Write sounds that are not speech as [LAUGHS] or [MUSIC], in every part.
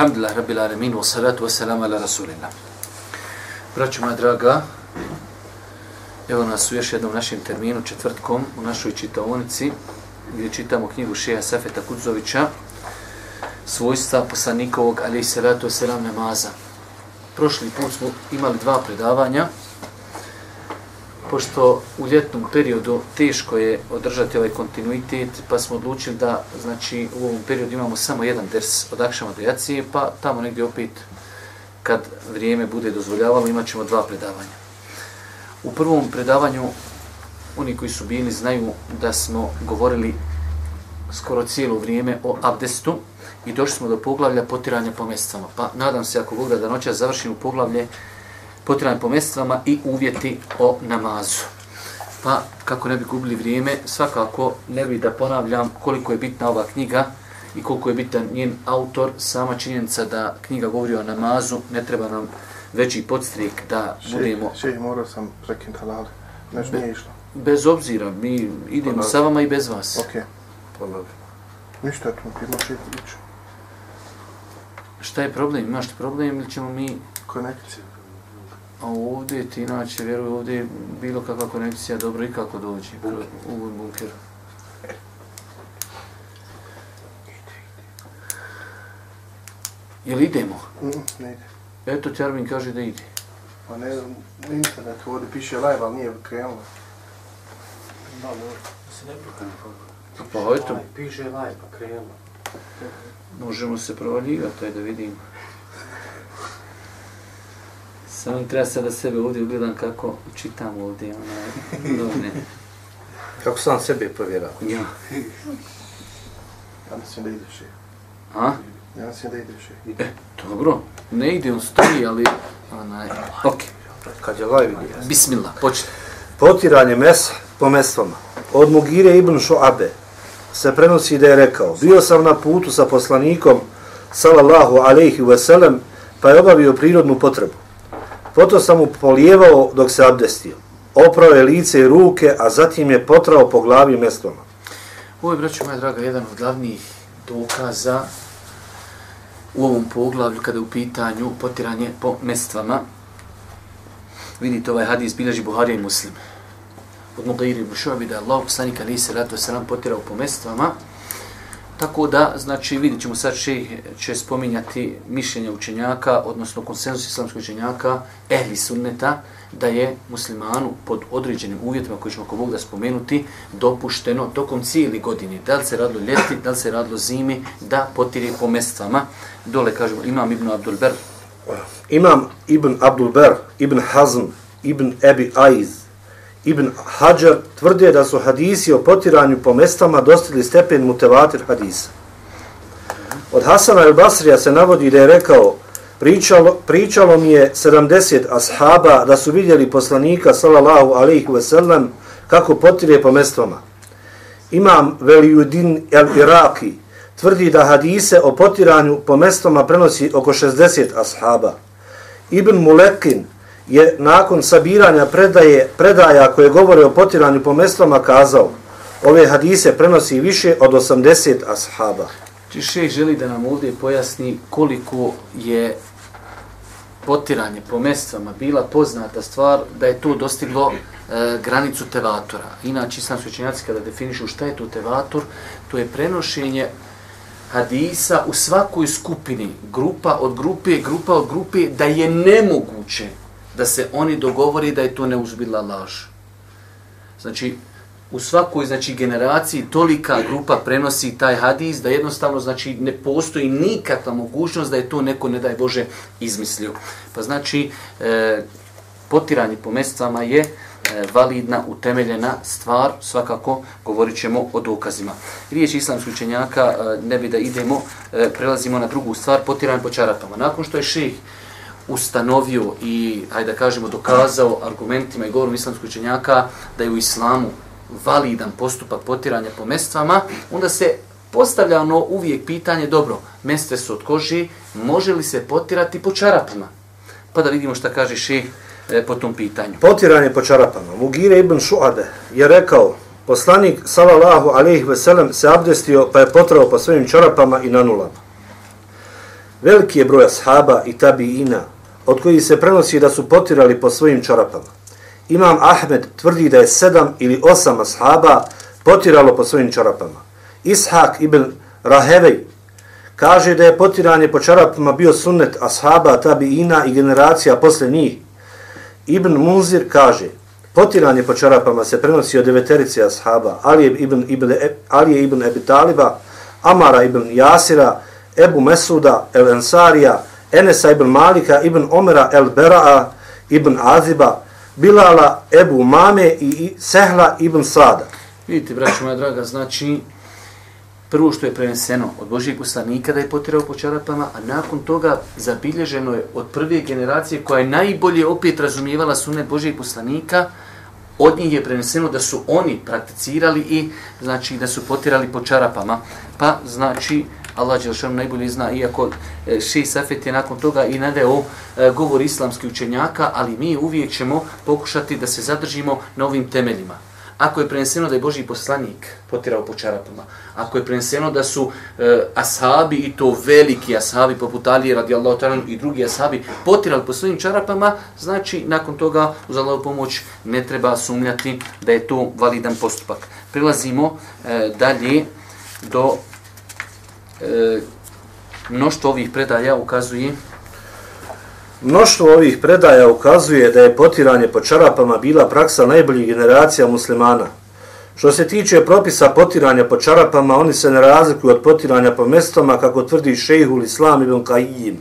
Alhamdulillah, rabbil alamin, wa salatu wa salam ala rasulina. Braćo moja draga, evo nas u još jednom našem terminu, četvrtkom, u našoj čitaonici, gdje čitamo knjigu Šeha Safeta Kudzovića, svojstva poslanikovog, ali i salatu wa salam namaza. Prošli put smo imali dva predavanja, pošto u ljetnom periodu teško je održati ovaj kontinuitet, pa smo odlučili da znači u ovom periodu imamo samo jedan ders od akšama do jacije, pa tamo negdje opet kad vrijeme bude dozvoljavalo imat ćemo dva predavanja. U prvom predavanju oni koji su bili znaju da smo govorili skoro cijelo vrijeme o abdestu i došli smo do poglavlja potiranja po mjestvama. Pa nadam se ako Bog da noća završimo poglavlje potiranje po mjestvama i uvjeti o namazu. Pa, kako ne bi gubili vrijeme, svakako ne bi da ponavljam koliko je bitna ova knjiga i koliko je bitan njen autor. Sama činjenica da knjiga govori o namazu, ne treba nam veći podstrik da budemo... Še, morao sam prekin halal. Nešto nije išlo. Bez obzira, mi idemo Ponovi. sa vama i bez vas. Ok. Ponovi. Ništa, tu ti možeš ići. Šta je problem? Imaš problem ili ćemo mi... Konekcija. A ovdje ti inače, vjeruj, ovdje je bilo kakva konekcija dobro i kako dođi u u bunkeru. Jel idemo? Mm, ne ide. Eto, Tjarbin kaže da ide. Pa ne, na internetu ovdje piše live, ali nije krenulo. Pa eto, Piše live, pa krenulo. možemo se provaljivati, da vidim. Samo treba sad da sebe ovdje ugledam kako čitam ovdje, onaj, novine. Kako sam sebe provjerao? Ja. Ja mislim da ideš. je. A? Ja mislim da ideš. je. E, dobro. Ne ide on stoji, ali... Onaj, ok. Kad je live ide. Bismillah, počne. Potiranje mesa po mestvama. Od Mugire ibn Šuabe se prenosi da je rekao Bio sam na putu sa poslanikom sallallahu alaihi wasallam pa je obavio prirodnu potrebu. Potom sam mu polijevao dok se abdestio. Oprao je lice i ruke, a zatim je potrao po glavi mestoma. Ovo je, braću moja draga, jedan od glavnih dokaza u ovom poglavlju kada je u pitanju potiranje po mestvama. Vidite, ovaj hadis bilježi Buharija i Muslim. Od Mugairi ibn Šuabi da je Allah poslanik ali se ratu se nam potirao po mestvama. Tako da, znači, vidit ćemo sad će, će spominjati mišljenja učenjaka, odnosno konsenzus islamskog učenjaka, ehli sunneta, da je muslimanu pod određenim uvjetima koji ćemo ako Bog da spomenuti, dopušteno tokom cijeli godine, da li se radilo ljeti, da li se radilo zimi, da potiri po mestvama. Dole kažemo, imam Ibn Abdul Ber, Imam Ibn Abdul Ber, Ibn Hazm, Ibn Ebi Aiz, Ibn Hajar tvrde da su hadisi o potiranju po mestama dostigli stepen mutevatir hadisa. Od Hasana el Basrija se navodi da je rekao pričalo, pričalo mi je 70 ashaba da su vidjeli poslanika sallallahu alaihi ve sellem kako potire po mestama. Imam Veliudin el Iraki tvrdi da hadise o potiranju po mestama prenosi oko 60 ashaba. Ibn Mulekin je nakon sabiranja predaje, predaja koje govore o potiranju po mestvama kazao ove hadise prenosi više od 80 ashaba. Či šeh želi da nam ovdje pojasni koliko je potiranje po mestvama bila poznata stvar da je to dostiglo e, granicu tevatora. Inače, islamski učenjaci kada definišu šta je to tevator, to je prenošenje hadisa u svakoj skupini, grupa od grupe, grupa od grupe, da je nemoguće da se oni dogovori da je to neužbila laž. Znači, u svakoj znači generaciji tolika grupa prenosi taj hadis da jednostavno znači ne postoji nikakva mogućnost da je to neko ne daj Bože izmislio. Pa znači e, potiranje po mestvama je e, validna, utemeljena stvar, svakako govorit ćemo o dokazima. Riječ islamskih učenjaka, e, ne bi da idemo, e, prelazimo na drugu stvar, potiranje po čarapama. Nakon što je ših ustanovio i, hajde da kažemo, dokazao argumentima i govorom islamskoj učenjaka da je u islamu validan postupak potiranja po mestvama, onda se postavlja ono uvijek pitanje, dobro, mestve su od koži, može li se potirati po čarapima? Pa da vidimo šta kaže ših e, po tom pitanju. Potiranje po čarapama. Mugire ibn Šuade je rekao, poslanik sallallahu alejhi ve sellem se abdestio pa je potrao po svojim čarapama i na nulama. Veliki je broj ashaba i tabiina od kojih se prenosi da su potirali po svojim čarapama. Imam Ahmed tvrdi da je sedam ili osam ashaba potiralo po svojim čarapama. Ishak ibn Rahevej kaže da je potiranje po čarapama bio sunnet ashaba, tabiina i generacija posle njih. Ibn Munzir kaže, potiranje po čarapama se prenosi od deveterice ashaba, Ali ibn, ibn, Ali ibn Ebi Taliba, Amara ibn Jasira, Ebu Mesuda, El Ensarija, Enesa ibn Malika, ibn Omera, El Beraa, ibn Aziba, Bilala, Ebu Mame i Sehla ibn Sada. Vidite, braćo moja draga, znači, prvo što je preneseno od Božijeg poslanika da je potirao po čarapama, a nakon toga zabilježeno je od prve generacije koja je najbolje opet razumijevala sunet Božijeg poslanika, od njih je preneseno da su oni prakticirali i znači da su potirali po čarapama. Pa znači Allah Đelšanu najbolje zna, iako e, Ši Safet je nakon toga i nadeo e, govor islamskih učenjaka, ali mi uvijek ćemo pokušati da se zadržimo na ovim temeljima. Ako je preneseno da je Boži poslanik potirao po čarapama, ako je preneseno da su e, ashabi i to veliki ashabi poput Alije radijallahu ta'ala i drugi ashabi potirali po svojim čarapama, znači nakon toga uz Allahu pomoć ne treba sumnjati da je to validan postupak. Prilazimo e, dalje do e, mnoštvo ovih predaja ukazuje Mnoštvo ovih predaja ukazuje da je potiranje po čarapama bila praksa najboljih generacija muslimana. Što se tiče propisa potiranja po čarapama, oni se ne razlikuju od potiranja po mestoma, kako tvrdi šejhul islam ibn Kajim.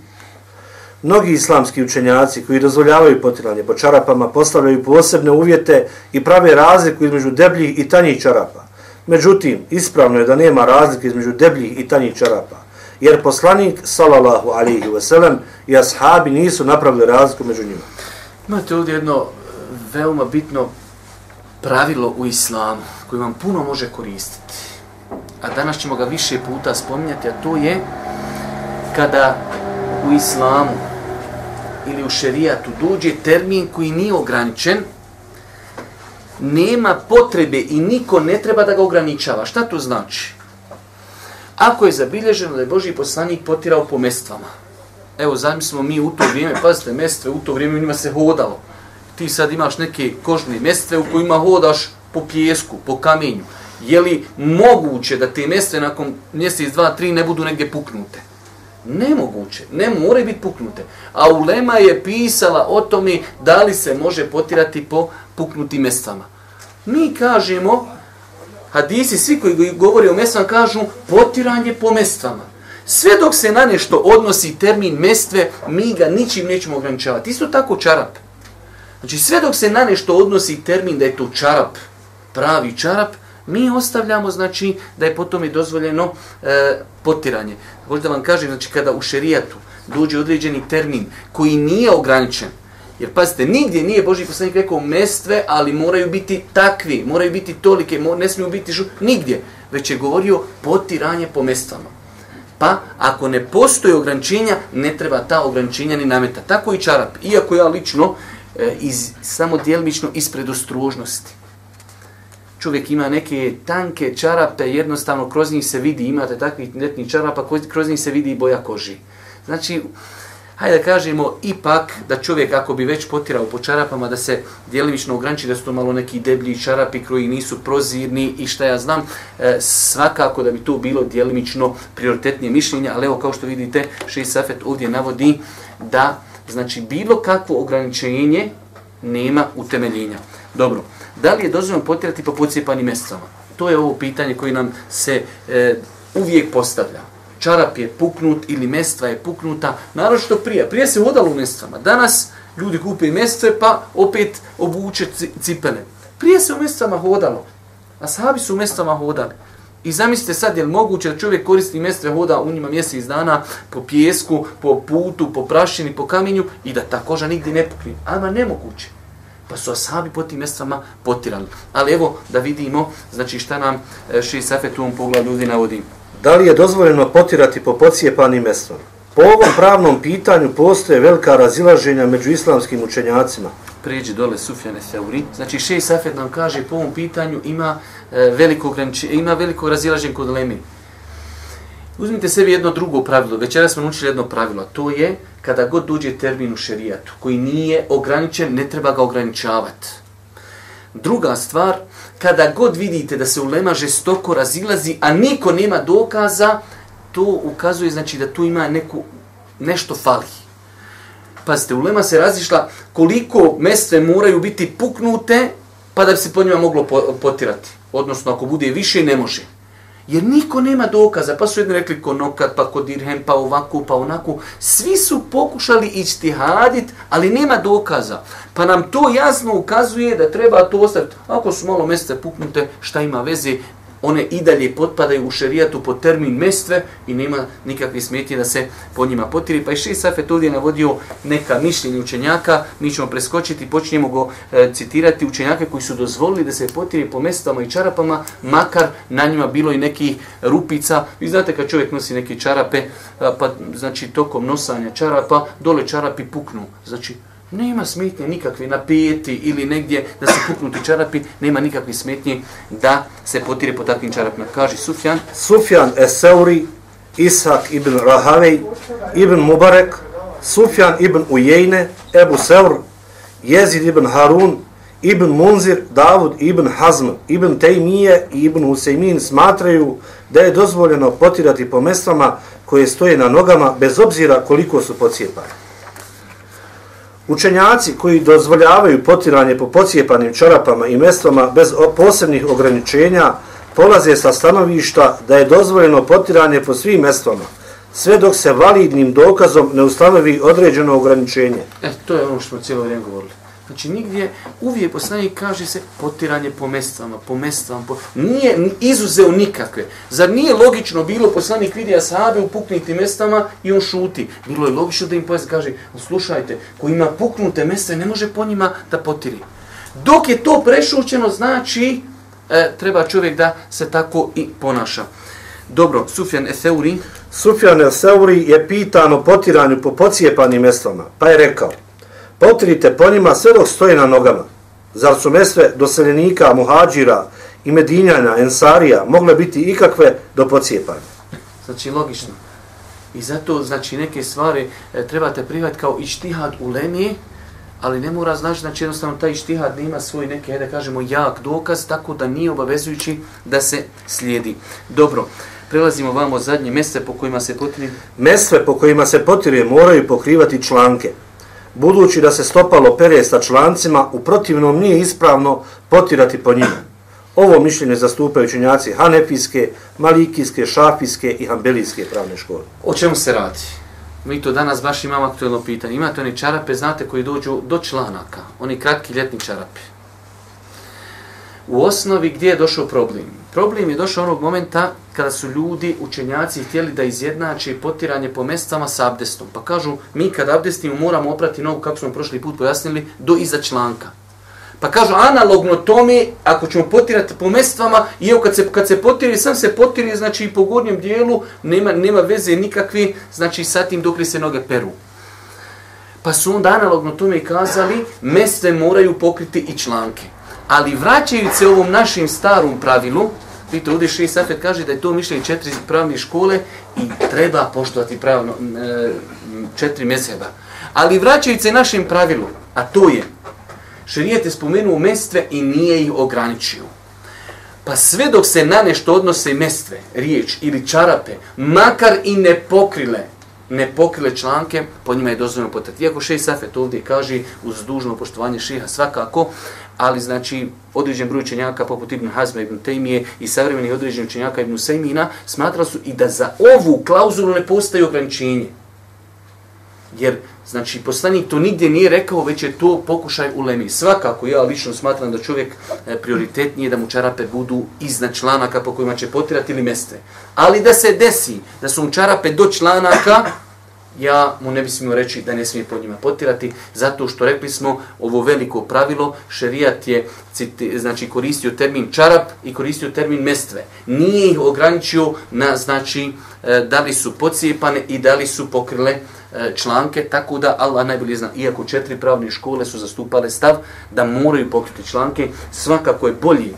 Mnogi islamski učenjaci koji dozvoljavaju potiranje po čarapama postavljaju posebne uvjete i prave razliku između debljih i tanjih čarapa. Međutim, ispravno je da nema razlike između debljih i tanjih čarapa, jer poslanik, salallahu alihi wasalam, i ashabi nisu napravili razliku među njima. Imate ovdje jedno e, veoma bitno pravilo u islamu koje vam puno može koristiti. A danas ćemo ga više puta spominjati, a to je kada u islamu ili u šerijatu dođe termin koji nije ograničen, nema potrebe i niko ne treba da ga ograničava. Šta to znači? Ako je zabilježeno da je Boži poslanik potirao po mestvama, evo zamislimo mi u to vrijeme, pazite, mestve, u to vrijeme njima se hodalo. Ti sad imaš neke kožne mestve u kojima hodaš po pjesku, po kamenju. Je li moguće da te mestve nakon mjesec, dva, tri ne budu negdje puknute? Nemoguće, ne more biti puknute. A Ulema je pisala o tome da li se može potirati po puknutim mestvama. Mi kažemo, hadisi, svi koji govori o mestvama, kažu potiranje po mestvama. Sve dok se na nešto odnosi termin mestve, mi ga ničim nećemo ograničavati. Isto tako čarap. Znači sve dok se na nešto odnosi termin da je to čarap, pravi čarap, mi ostavljamo znači da je potom i dozvoljeno e, potiranje. Možda vam kažem, znači kada u šerijatu dođe određeni termin koji nije ograničen, jer pazite, nigdje nije Boži poslanik rekao mestve, ali moraju biti takvi, moraju biti tolike, ne smiju biti žu, nigdje, već je govorio potiranje po mestvama. Pa, ako ne postoje ograničenja, ne treba ta ograničenja ni nameta. Tako i čarap. Iako ja lično, e, iz, samo djelmično ispred ostrožnosti. Čovjek ima neke tanke čarape, jednostavno kroz njih se vidi, imate takvih letnih čarapa, kroz njih se vidi i boja koži. Znači, hajde da kažemo, ipak da čovjek ako bi već potirao po čarapama, da se djelimično ograniči da su to malo neki deblji čarapi koji nisu prozirni i šta ja znam, e, svakako da bi to bilo djelimično prioritetnije mišljenje, ali evo kao što vidite, Šeji Safet ovdje navodi da znači bilo kakvo ograničenje nema utemeljenja. Dobro, da li je dozvoljeno potirati po pocijepanim mjesecama? To je ovo pitanje koje nam se e, uvijek postavlja čarap je puknut ili mestva je puknuta, naravno što prije. Prije se hodalo u mestvama. Danas Ljudi kupe mestve pa opet obuče cipele. Prije se u mestvama hodalo. A sahabi su u mestvama hodali. I zamislite sad, je li moguće da čovjek koristi mestve hoda u njima mjesec dana po pjesku, po putu, po prašini, po kamenju i da ta koža nigdje ne pukne? Ama nemoguće. Pa su asabi po tim mestvama potirali. Ali evo da vidimo znači šta nam e, Ši Safet u ovom pogledu ljudi navodi. Da li je dozvoljeno potirati po pocijepanim mestvama? Po ovom pravnom pitanju postoje velika razilaženja među islamskim učenjacima. Prijeđi dole Sufjane Seuri. Znači Ši Safet nam kaže po ovom pitanju ima e, veliko, ima veliko razilaženje kod Lemi. Uzmite sebi jedno drugo pravilo. Večera smo naučili jedno pravilo. To je kada god dođe termin u šerijatu koji nije ograničen, ne treba ga ograničavati. Druga stvar, kada god vidite da se ulema žestoko razilazi, a niko nema dokaza, to ukazuje znači da tu ima neku, nešto fali. Pazite, ulema se razišla koliko mestve moraju biti puknute pa da bi se po njima moglo potirati. Odnosno, ako bude više, ne može. Jer niko nema dokaza, pa su jedni rekli ko nokat, pa ko dirhem, pa ovako, pa onako. Svi su pokušali ići hadit, ali nema dokaza. Pa nam to jasno ukazuje da treba to ostaviti. Ako su malo mjesta puknute, šta ima veze, one i dalje potpadaju u šerijatu po termin mestve i nema nikakve smetnje da se po njima potiri. Pa i Ši Safet ovdje navodio neka mišljenja učenjaka, mi ćemo preskočiti, počnemo go e, citirati učenjake koji su dozvolili da se potiri po mestama i čarapama, makar na njima bilo i nekih rupica. Vi znate kad čovjek nosi neke čarape, pa znači tokom nosanja čarapa, dole čarapi puknu. Znači Nema smetnje nikakve napijeti ili negdje da se puknuti čarapi, nema nikakve smetnje da se potire po takvim čarapima. Kaže Sufjan. Sufjan Eseuri, Ishak ibn Rahavej, ibn Mubarek, Sufjan ibn Ujejne, Ebu Seur, Jezid ibn Harun, ibn Munzir, Davud ibn Hazm, ibn Tejmije i ibn Huseymin smatraju da je dozvoljeno potirati po mestvama koje stoje na nogama bez obzira koliko su pocijepane. Učenjaci koji dozvoljavaju potiranje po pocijepanim čarapama i mestvama bez posebnih ograničenja polaze sa stanovišta da je dozvoljeno potiranje po svim mestvama, sve dok se validnim dokazom ne ustanovi određeno ograničenje. E, to je ono što smo cijelo vrijeme govorili. Znači nigdje, uvijek poslanik kaže se potiranje po mestvama, po mestvama, po... nije izuzeo nikakve. Zar nije logično bilo poslanik vidi asabe u puknutim mestama i on šuti? Bilo je logično da im poslanik kaže, slušajte, ko ima puknute mesta ne može po njima da potiri. Dok je to prešućeno, znači e, treba čovjek da se tako i ponaša. Dobro, Sufjan Eseuri. Sufjan Eseuri je pitan o potiranju po pocijepanim mestvama, pa je rekao, potrite po njima sve dok stoje na nogama. Zar su mesve doseljenika, muhađira i medinjana, ensarija mogle biti ikakve do pocijepanja? Znači, logično. I zato, znači, neke stvari e, trebate prihvatiti kao ištihad u lemi, ali ne mora znači, znači jednostavno taj ištihad ne ima svoj neke, da kažemo, jak dokaz, tako da nije obavezujući da se slijedi. Dobro, prelazimo vamo zadnje mjeste po kojima se potiri. Mestve po kojima se potiri moraju pokrivati članke budući da se stopalo pere sa člancima, u protivnom nije ispravno potirati po njima. Ovo mišljenje zastupaju učenjaci Hanefijske, Malikijske, Šafijske i Hambelijske pravne škole. O čemu se radi? Mi to danas baš imamo aktuelno pitanje. Imate oni čarape, znate, koji dođu do članaka. Oni kratki ljetni čarape U osnovi gdje je došao problem? Problem je došao onog momenta kada su ljudi, učenjaci, htjeli da izjednače potiranje po mestama sa abdestom. Pa kažu, mi kad abdestimo moramo oprati nogu, kako smo prošli put pojasnili, do iza članka. Pa kažu, analogno tome, ako ćemo potirati po mestvama, i evo kad se, kad se potiri, sam se potiri, znači i po gornjem dijelu, nema, nema veze nikakve, znači sa tim dok li se noge peru. Pa su onda analogno tome kazali, mjeste moraju pokriti i članke. Ali vraćajući se ovom našim starom pravilu, vidite, ovdje Ši Safet kaže da je to mišljenje četiri pravne škole i treba poštovati pravno e, četiri mjeseba. Ali vraćajući se našim pravilu, a to je, Šerijet je spomenuo mestve i nije ih ograničio. Pa sve dok se na nešto odnose mestve, riječ ili čarape, makar i ne pokrile, ne pokrile članke, po njima je dozvoljeno potati. Iako Šej Safet ovdje kaže, uz dužno poštovanje Šeha svakako, ali znači određen broj učenjaka poput Ibn Hazma, Ibn Tejmije i savremeni određen učenjaka Ibn Sejmina smatrali su i da za ovu klauzulu ne postoji ograničenje. Jer, znači, poslanik to nigdje nije rekao, već je to pokušaj u lemi. Svakako, ja lično smatram da čovjek e, prioritetnije da mu čarape budu iznad članaka po kojima će potirati ili mjeste. Ali da se desi da su mu čarape do članaka, ja mu ne bi smio reći da ne smije pod njima potirati, zato što rekli smo ovo veliko pravilo, šerijat je znači, koristio termin čarap i koristio termin mestve. Nije ih ograničio na znači, e, da li su pocijepane i da li su pokrile e, članke, tako da Allah najbolje zna, iako četiri pravne škole su zastupale stav da moraju pokriti članke, svakako je bolji,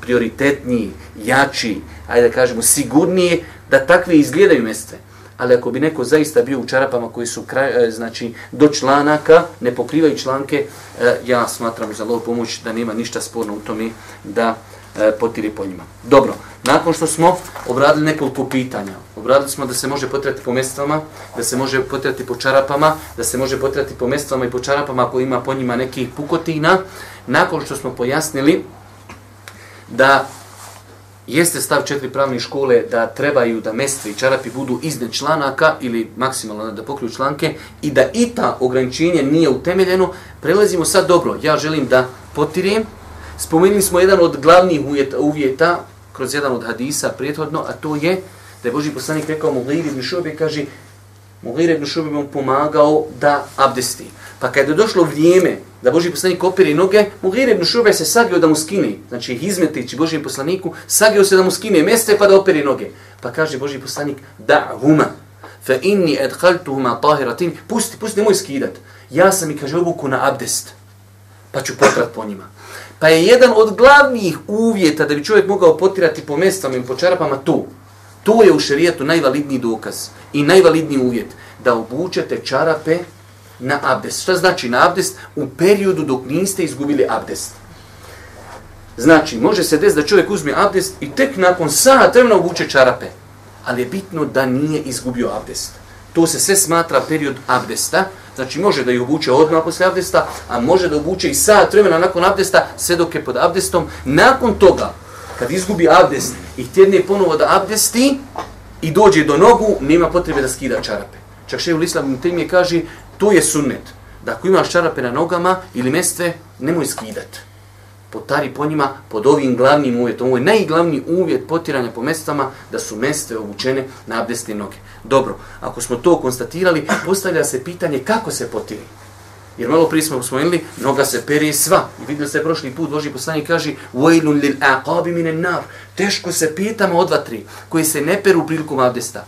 prioritetniji, jači, ajde da kažemo sigurnije, da takve izgledaju mestve ali ako bi neko zaista bio u čarapama koji su kraj, e, znači do članaka, ne pokrivaju članke, e, ja smatram za lovu pomoć da nema ništa sporno u tome da e, potiri po njima. Dobro, nakon što smo obradili nekoliko pitanja, obradili smo da se može potirati po mestvama, da se može potirati po čarapama, da se može potirati po mestvama i po čarapama ako ima po njima nekih pukotina, nakon što smo pojasnili da jeste stav četiri pravne škole da trebaju da mestve i čarapi budu iznad članaka ili maksimalno da pokriju članke i da i ta ograničenje nije utemeljeno, prelazimo sad dobro. Ja želim da potirem. Spomenuli smo jedan od glavnih uvjeta, uvjeta kroz jedan od hadisa prethodno, a to je da je Boži poslanik rekao Mughir ibn Šubi, kaže Mughir ibn Šube mu pomagao da abdesti. Pa kad je došlo vrijeme da Boži poslanik opere noge, Mugir ibn Šube se sagio da mu skine, znači izmetići Boži poslaniku, sagio se da mu skine mjeste pa da opere noge. Pa kaže Boži poslanik, da huma, fa inni edhaltuhuma tahiratin, pusti, pusti, nemoj skidat. Ja sam i kaže obuku na abdest, pa ću potrat po njima. Pa je jedan od glavnih uvjeta da bi čovjek mogao potirati po mjestama i po čarapama tu. To je u šerijetu najvalidniji dokaz i najvalidniji uvjet da obučete čarape na abdest. Šta znači na abdest? U periodu dok niste izgubili abdest. Znači, može se desiti da čovjek uzme abdest i tek nakon sat vremena obuče čarape. Ali je bitno da nije izgubio abdest. To se sve smatra period abdesta. Znači, može da je obuče odmah posle abdesta, a može da obuče i sat vremena nakon abdesta, sve dok je pod abdestom. Nakon toga, kad izgubi abdest i tjedne ponovo da abdesti i dođe do nogu, nema potrebe da skida čarape. Čak še u Islam tim je kaže, To je sunnet. Da ako imaš čarape na nogama ili mestve, nemoj skidat. Potari po njima pod ovim glavnim uvjetom. Ovo je najglavniji uvjet potiranja po mestama da su mestve obučene na abdestne noge. Dobro, ako smo to konstatirali, postavlja se pitanje kako se potiri. Jer malo prije smo usvojili, noga se pere sva. I vidjeli ste prošli put, Boži poslanik kaže وَيْلُنْ لِلْأَقَابِ مِنَ النَّارِ Teško se pitamo od vatri koji se ne peru prilikom abdesta.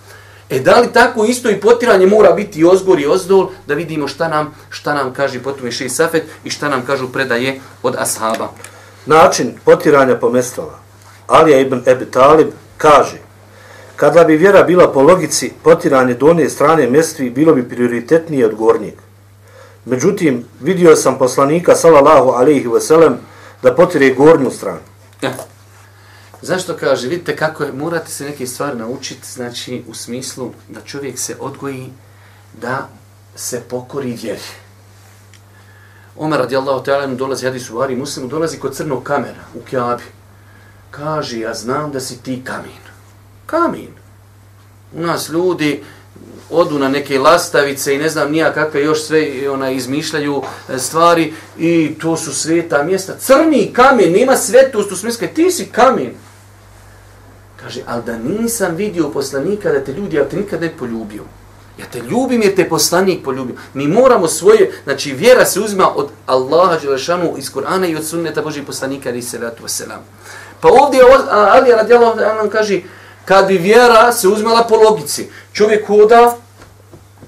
E da li tako isto i potiranje mora biti ozgor i ozdol da vidimo šta nam šta nam kaže potom je Safet i šta nam kažu predaje od ashaba. Način potiranja po mestama. Alija ibn Ebi Talib kaže Kada bi vjera bila po logici potiranje donje strane mestvi bilo bi prioritetnije od gornjeg. Međutim, vidio sam poslanika sallallahu alejhi ve sellem da potire gornju stranu. Ja. Zašto kaže, vidite kako je, morate se neke stvari naučiti, znači u smislu da čovjek se odgoji da se pokori vjeri. Omer radijallahu ta'ala dolazi, hadis u Ari Muslimu, dolazi kod crnog kamera u Kjabi. Kaže, ja znam da si ti kamin. Kamin. U nas ljudi odu na neke lastavice i ne znam nija kakve još sve ona izmišljaju e, stvari i to su sveta mjesta. Crni kamen, nema svetost u smislu, ti si kamen. Kaže, ali da nisam vidio poslanika da te ljudi, ja te nikad ne poljubio. Ja te ljubim jer te poslanik poljubio. Mi moramo svoje, znači vjera se uzima od Allaha Đelešanu iz Kur'ana i od sunneta Božih poslanika ali se ratu wasalam. Pa ovdje Ali radijallahu nam kaže, kad bi vjera se uzmala po logici, čovjek hoda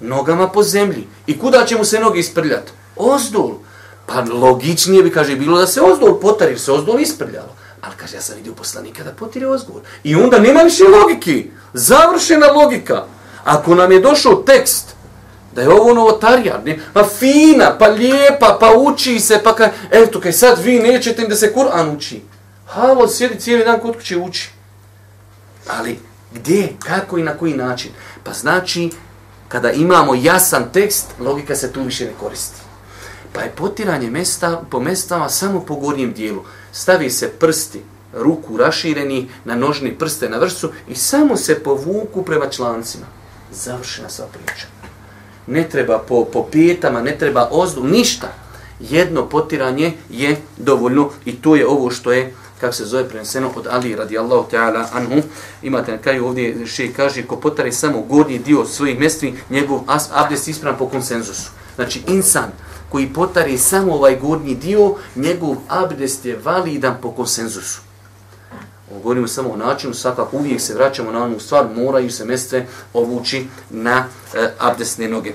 nogama po zemlji. I kuda će mu se noge isprljati? Ozdol. Pa logičnije bi, kaže, bilo da se ozdol potari, se ozdol isprljalo. Ali kaže, ja sam vidio poslanika da potire ozgovor. I onda nema više logiki. Završena logika. Ako nam je došao tekst da je ovo novotarija, ne? pa fina, pa lijepa, pa uči se, pa kaj, eto, kaj sad vi nećete im da se Kur'an uči. Halo, sjedi cijeli dan kod kuće uči. Ali gdje, kako i na koji način? Pa znači, kada imamo jasan tekst, logika se tu više ne koristi. Pa je potiranje mesta, po mestama samo po gornjem dijelu stavi se prsti, ruku rašireni na nožni prste na vrsu i samo se povuku prema člancima. Završena sva priča. ne treba po, po pijetama, ne treba ozdu, ništa. Jedno potiranje je dovoljno i to je ovo što je kako se zove preneseno od Ali radijallahu ta'ala anhu. Imate na kraju ovdje še kaže ko potari samo gornji dio svojih mestvi, njegov abdest ispravan po konsenzusu. Znači insan koji potari samo ovaj gornji dio, njegov abdest je validan po konsenzusu. Ovo govorimo samo o načinu, svakako uvijek se vraćamo na onu stvar, moraju se mestre ovući na e, abdestne noge.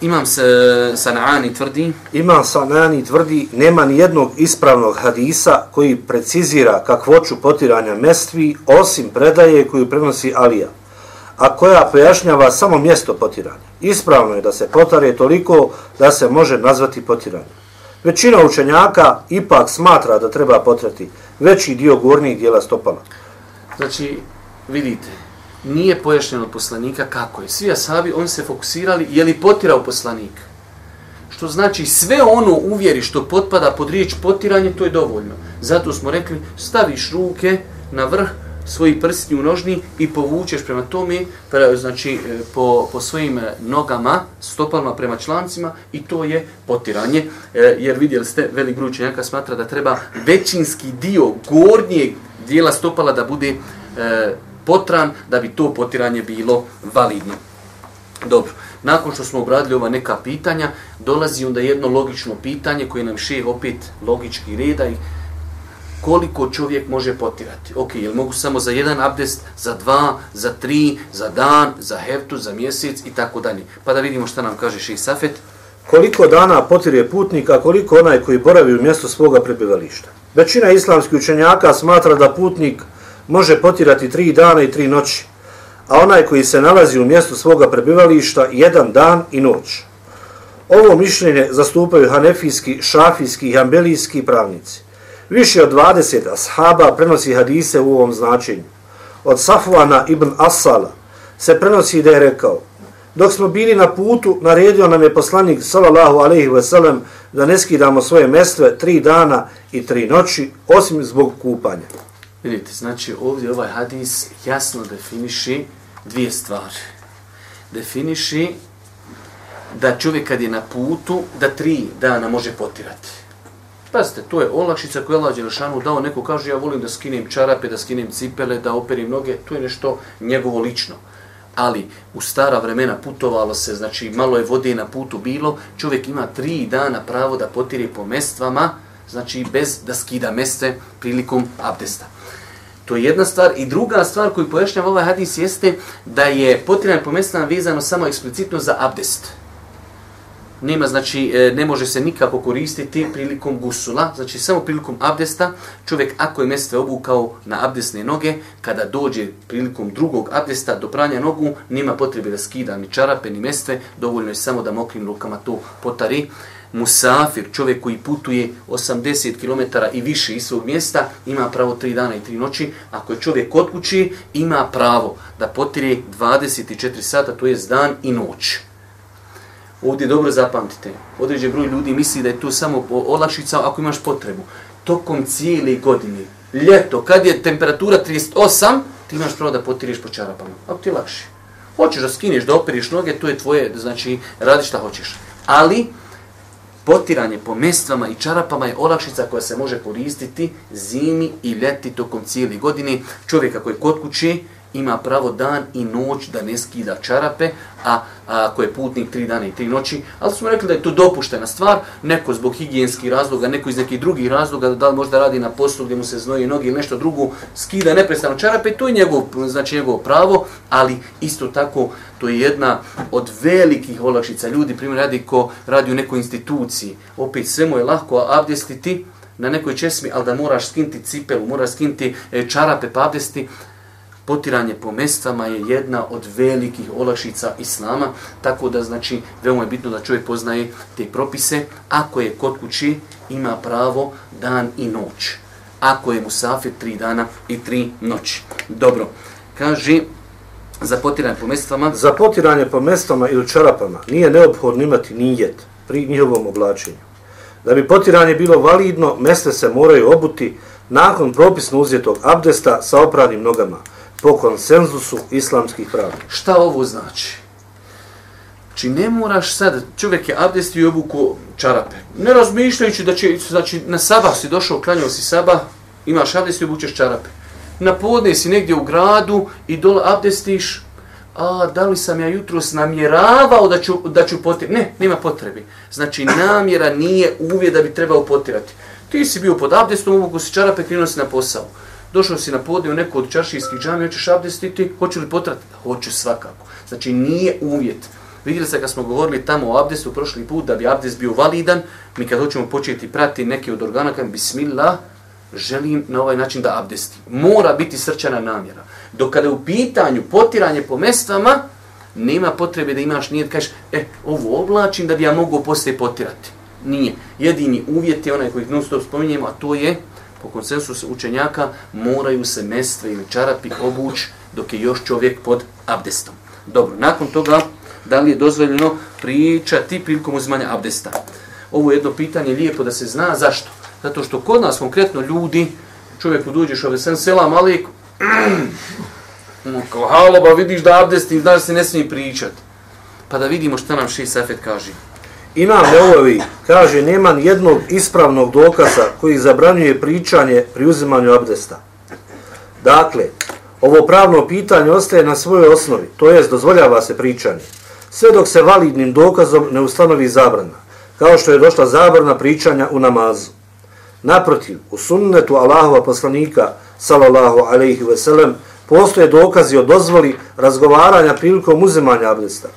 Imam se e, Sanani tvrdi. Imam Sanani tvrdi, nema ni jednog ispravnog hadisa koji precizira kakvoću potiranja mestvi, osim predaje koju prenosi Alija, a koja pojašnjava samo mjesto potiranja. Ispravno je da se potare toliko da se može nazvati potiranje. Većina učenjaka ipak smatra da treba potrati veći dio gornjih dijela stopala. Znači, vidite, nije pojašnjeno od poslanika kako je. Svi asabi, oni se fokusirali, je li potirao poslanik? Što znači sve ono uvjeri što potpada pod riječ potiranje, to je dovoljno. Zato smo rekli, staviš ruke na vrh svoji prsti u nožni i povučeš prema tome, pre, znači e, po, po svojim e, nogama, stopalima prema člancima i to je potiranje. E, jer vidjeli ste, velik broj učenjaka smatra da treba većinski dio gornjeg dijela stopala da bude e, potran da bi to potiranje bilo validno. Dobro, nakon što smo obradili ova neka pitanja, dolazi onda jedno logično pitanje koje nam še opet logički reda i koliko čovjek može potirati. Ok, jel mogu samo za jedan abdest, za dva, za tri, za dan, za heftu, za mjesec i tako dalje. Pa da vidimo šta nam kaže Ših Safet. Koliko dana potire putnik, a koliko onaj koji boravi u mjestu svoga prebivališta. Većina islamskih učenjaka smatra da putnik može potirati tri dana i tri noći, a onaj koji se nalazi u mjestu svoga prebivališta jedan dan i noć. Ovo mišljenje zastupaju hanefijski, šafijski i hambelijski pravnici. Više od 20 ashaba prenosi hadise u ovom značenju. Od Safvana ibn Asala se prenosi da je rekao Dok smo bili na putu, naredio nam je poslanik sallallahu alaihi ve sellem da ne skidamo svoje mestve tri dana i tri noći, osim zbog kupanja. Vidite, znači ovdje ovaj hadis jasno definiši dvije stvari. Definiši da čovjek kad je na putu, da tri dana može potirati. Pazite, to je olakšica koju je Allah Đelešanu dao. Neko kaže, ja volim da skinem čarape, da skinem cipele, da operim noge. To je nešto njegovo lično. Ali u stara vremena putovalo se, znači malo je vode na putu bilo, čovjek ima tri dana pravo da potire po mestvama, znači bez da skida meste prilikom abdesta. To je jedna stvar. I druga stvar koju pojašnjava ovaj hadis jeste da je potiranje po mestvama vezano samo eksplicitno za abdest nema, znači, e, ne može se nikako koristiti prilikom gusula, znači samo prilikom abdesta, čovjek ako je mestve obukao na abdesne noge, kada dođe prilikom drugog abdesta do pranja nogu, nema potrebe da skida ni čarape, ni mestve, dovoljno je samo da mokrim rukama to potari. Musafir, čovjek koji putuje 80 km i više iz svog mjesta, ima pravo 3 dana i 3 noći. Ako je čovjek kod kući, ima pravo da potire 24 sata, to je dan i noć. Ovdje dobro zapamtite. Određen broj ljudi misli da je to samo olakšica ako imaš potrebu. Tokom cijele godine, ljeto, kad je temperatura 38, ti imaš pravo da potiriš po čarapama. Ako ti je lakše. Hoćeš da skineš, da operiš noge, to je tvoje, znači radi šta hoćeš. Ali, potiranje po mestvama i čarapama je olakšica koja se može koristiti zimi i ljeti tokom cijele godine. Čovjek ako je kod kuće, ima pravo dan i noć da ne skida čarape, a, ako je putnik tri dana i tri noći, ali smo rekli da je to dopuštena stvar, neko zbog higijenskih razloga, neko iz nekih drugih razloga, da li možda radi na poslu gdje mu se znoje noge ili nešto drugo, skida neprestano čarape, to je njegov, znači njegov pravo, ali isto tako to je jedna od velikih olakšica. Ljudi, primjer, radi ko radi u nekoj instituciji, opet sve mu je lahko abdestiti, na nekoj česmi, ali da moraš skinti cipelu, moraš skinti e, čarape pa abdesti, potiranje po mestama je jedna od velikih olakšica Islama, tako da znači veoma je bitno da čovjek poznaje te propise. Ako je kod kući, ima pravo dan i noć. Ako je musafir, tri dana i tri noći. Dobro, kaže za potiranje po mestama? Za potiranje po mestama ili čarapama nije neophodno imati nijet pri njihovom oblačenju. Da bi potiranje bilo validno, meste se moraju obuti nakon propisno uzjetog abdesta sa opranim nogama po konsenzusu islamskih pravnika. Šta ovo znači? Znači ne moraš sad, čovjek je abdestio i obuku čarape. Ne razmišljajući da će, znači na sabah si došao, klanjao si sabah, imaš abdest i obučeš čarape. Na podne si negdje u gradu i dole abdestiš, a da li sam ja jutros namjeravao da ću, da ću potirati? Ne, nema potrebi. Znači namjera nije uvijek da bi trebao potirati. Ti si bio pod abdestom, obuku si čarape, krenuo si na posao. Došao si na podne u neko od čaršijskih džami, hoćeš abdestiti, hoće li potrati? Hoće svakako. Znači nije uvjet. Vidjeli se kad smo govorili tamo o abdestu prošli put, da bi abdest bio validan, mi kad hoćemo početi prati neke od organa, kajem bismillah, želim na ovaj način da abdesti. Mora biti srčana namjera. Dok kada je u pitanju potiranje po mestvama, nema potrebe da imaš nijet, kažeš, e, ovo oblačim da bi ja mogu poslije potirati. Nije. Jedini uvjet je onaj koji non stop spominjemo, a to je, po konsensusu učenjaka, moraju se mestve ili čarapi obuć dok je još čovjek pod abdestom. Dobro, nakon toga, da li je dozvoljeno pričati prilikom uzmanja abdesta? Ovo je jedno pitanje lijepo da se zna. Zašto? Zato što kod nas konkretno ljudi, čovjek uđeš ove sen selam alik, [CLEARS THROAT] kao haloba, vidiš da abdesti, znaš se ne smije pričati. Pa da vidimo šta nam Ši safet kaže. Imam Leovi, kaže, nema jednog ispravnog dokaza koji zabranjuje pričanje pri uzimanju abdesta. Dakle, ovo pravno pitanje ostaje na svojoj osnovi, to jest dozvoljava se pričanje sve dok se validnim dokazom ne ustanovi zabrana, kao što je došla zabrana pričanja u namazu. Naprotiv, u sunnetu Allahova poslanika, salallahu alaihi ve sellem, postoje dokazi o dozvoli razgovaranja prilikom uzimanja abdesta.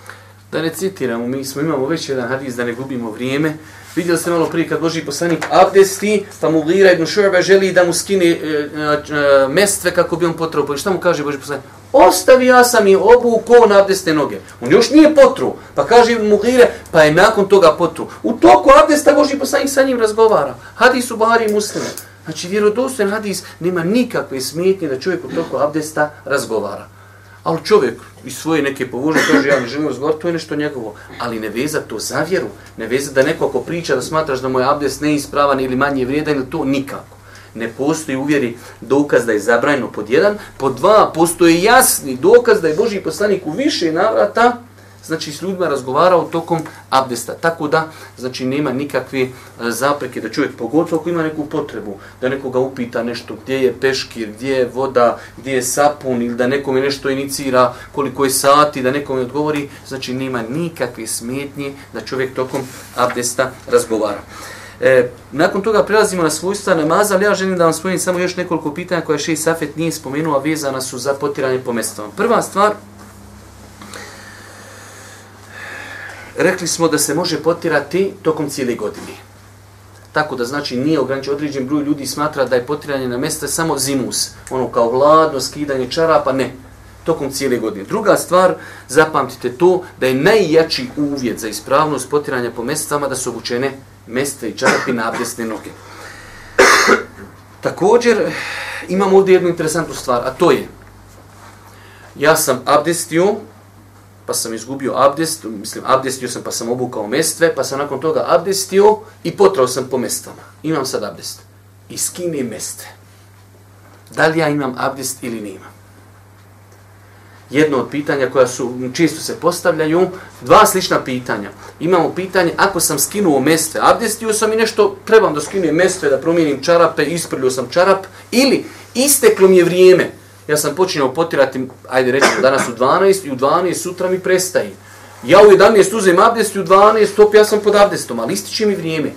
Da ne citiramo, mi smo imamo već jedan hadis da ne gubimo vrijeme, Vidjeli ste malo prije kad Boži poslanik abdesti, pa mu Lira ibn Šurba želi da mu skine e, e, e, mestve kako bi on potrao. Pa šta mu kaže Boži poslanik? Ostavi ja sam i obuko na abdeste noge. On još nije potru. Pa kaže mu Lira, pa je nakon toga potru. U toku abdesta Boži poslanik sa njim razgovara. Hadis u Bahari i Muslima. Znači vjerodostojen hadis nema nikakve smetnje da čovjek u toku abdesta razgovara. Ali čovjek iz svoje neke povužne kaže ja ne želim razgovarati, to je nešto njegovo. Ali ne veza to za vjeru. Ne veza da neko ako priča da smatraš da moj abdest neispravan ili manje vrijedan ili to nikako. Ne postoji uvjeri dokaz da je zabranjeno pod jedan. Pod dva postoji jasni dokaz da je Boži poslanik u više navrata znači s ljudima razgovarao tokom abdesta. Tako da, znači nema nikakve e, zapreke da čovjek pogotovo ako ima neku potrebu, da nekoga upita nešto gdje je peškir, gdje je voda, gdje je sapun ili da nekome nešto inicira, koliko je sati, da nekome odgovori, znači nema nikakve smetnje da čovjek tokom abdesta razgovara. E, nakon toga prelazimo na svojstva namaza, ali ja želim da vam spojim samo još nekoliko pitanja koje Šeji Safet nije spomenuo, a vezana su za potiranje po mestama. Prva stvar, rekli smo da se može potirati tokom cijele godine. Tako da znači nije ograničen određen broj ljudi smatra da je potiranje na mjesta samo zimus. Ono kao hladno, skidanje čarapa, ne. Tokom cijele godine. Druga stvar, zapamtite to da je najjači uvjet za ispravnost potiranja po mjestama da su obučene mjeste i čarapi na abdesne noge. Također, imamo ovdje jednu interesantnu stvar, a to je ja sam abdestio pa sam izgubio abdest, mislim, abdestio sam pa sam obukao mestve, pa sam nakon toga abdestio i potrao sam po mestvama. Imam sad abdest. I skine mestve. Da li ja imam abdest ili nemam? Jedno od pitanja koja su čisto se postavljaju, dva slična pitanja. Imamo pitanje, ako sam skinuo mestve, abdestio sam i nešto, trebam da skinem mestve, da promijenim čarape, isprljio sam čarap, ili isteklo mi je vrijeme, ja sam počinjao potirati, ajde rećemo danas u 12 i u 12 sutra mi prestaje. Ja u 11 uzem abdest i u 12 stop, ja sam pod abdestom, ali ističe mi vrijeme.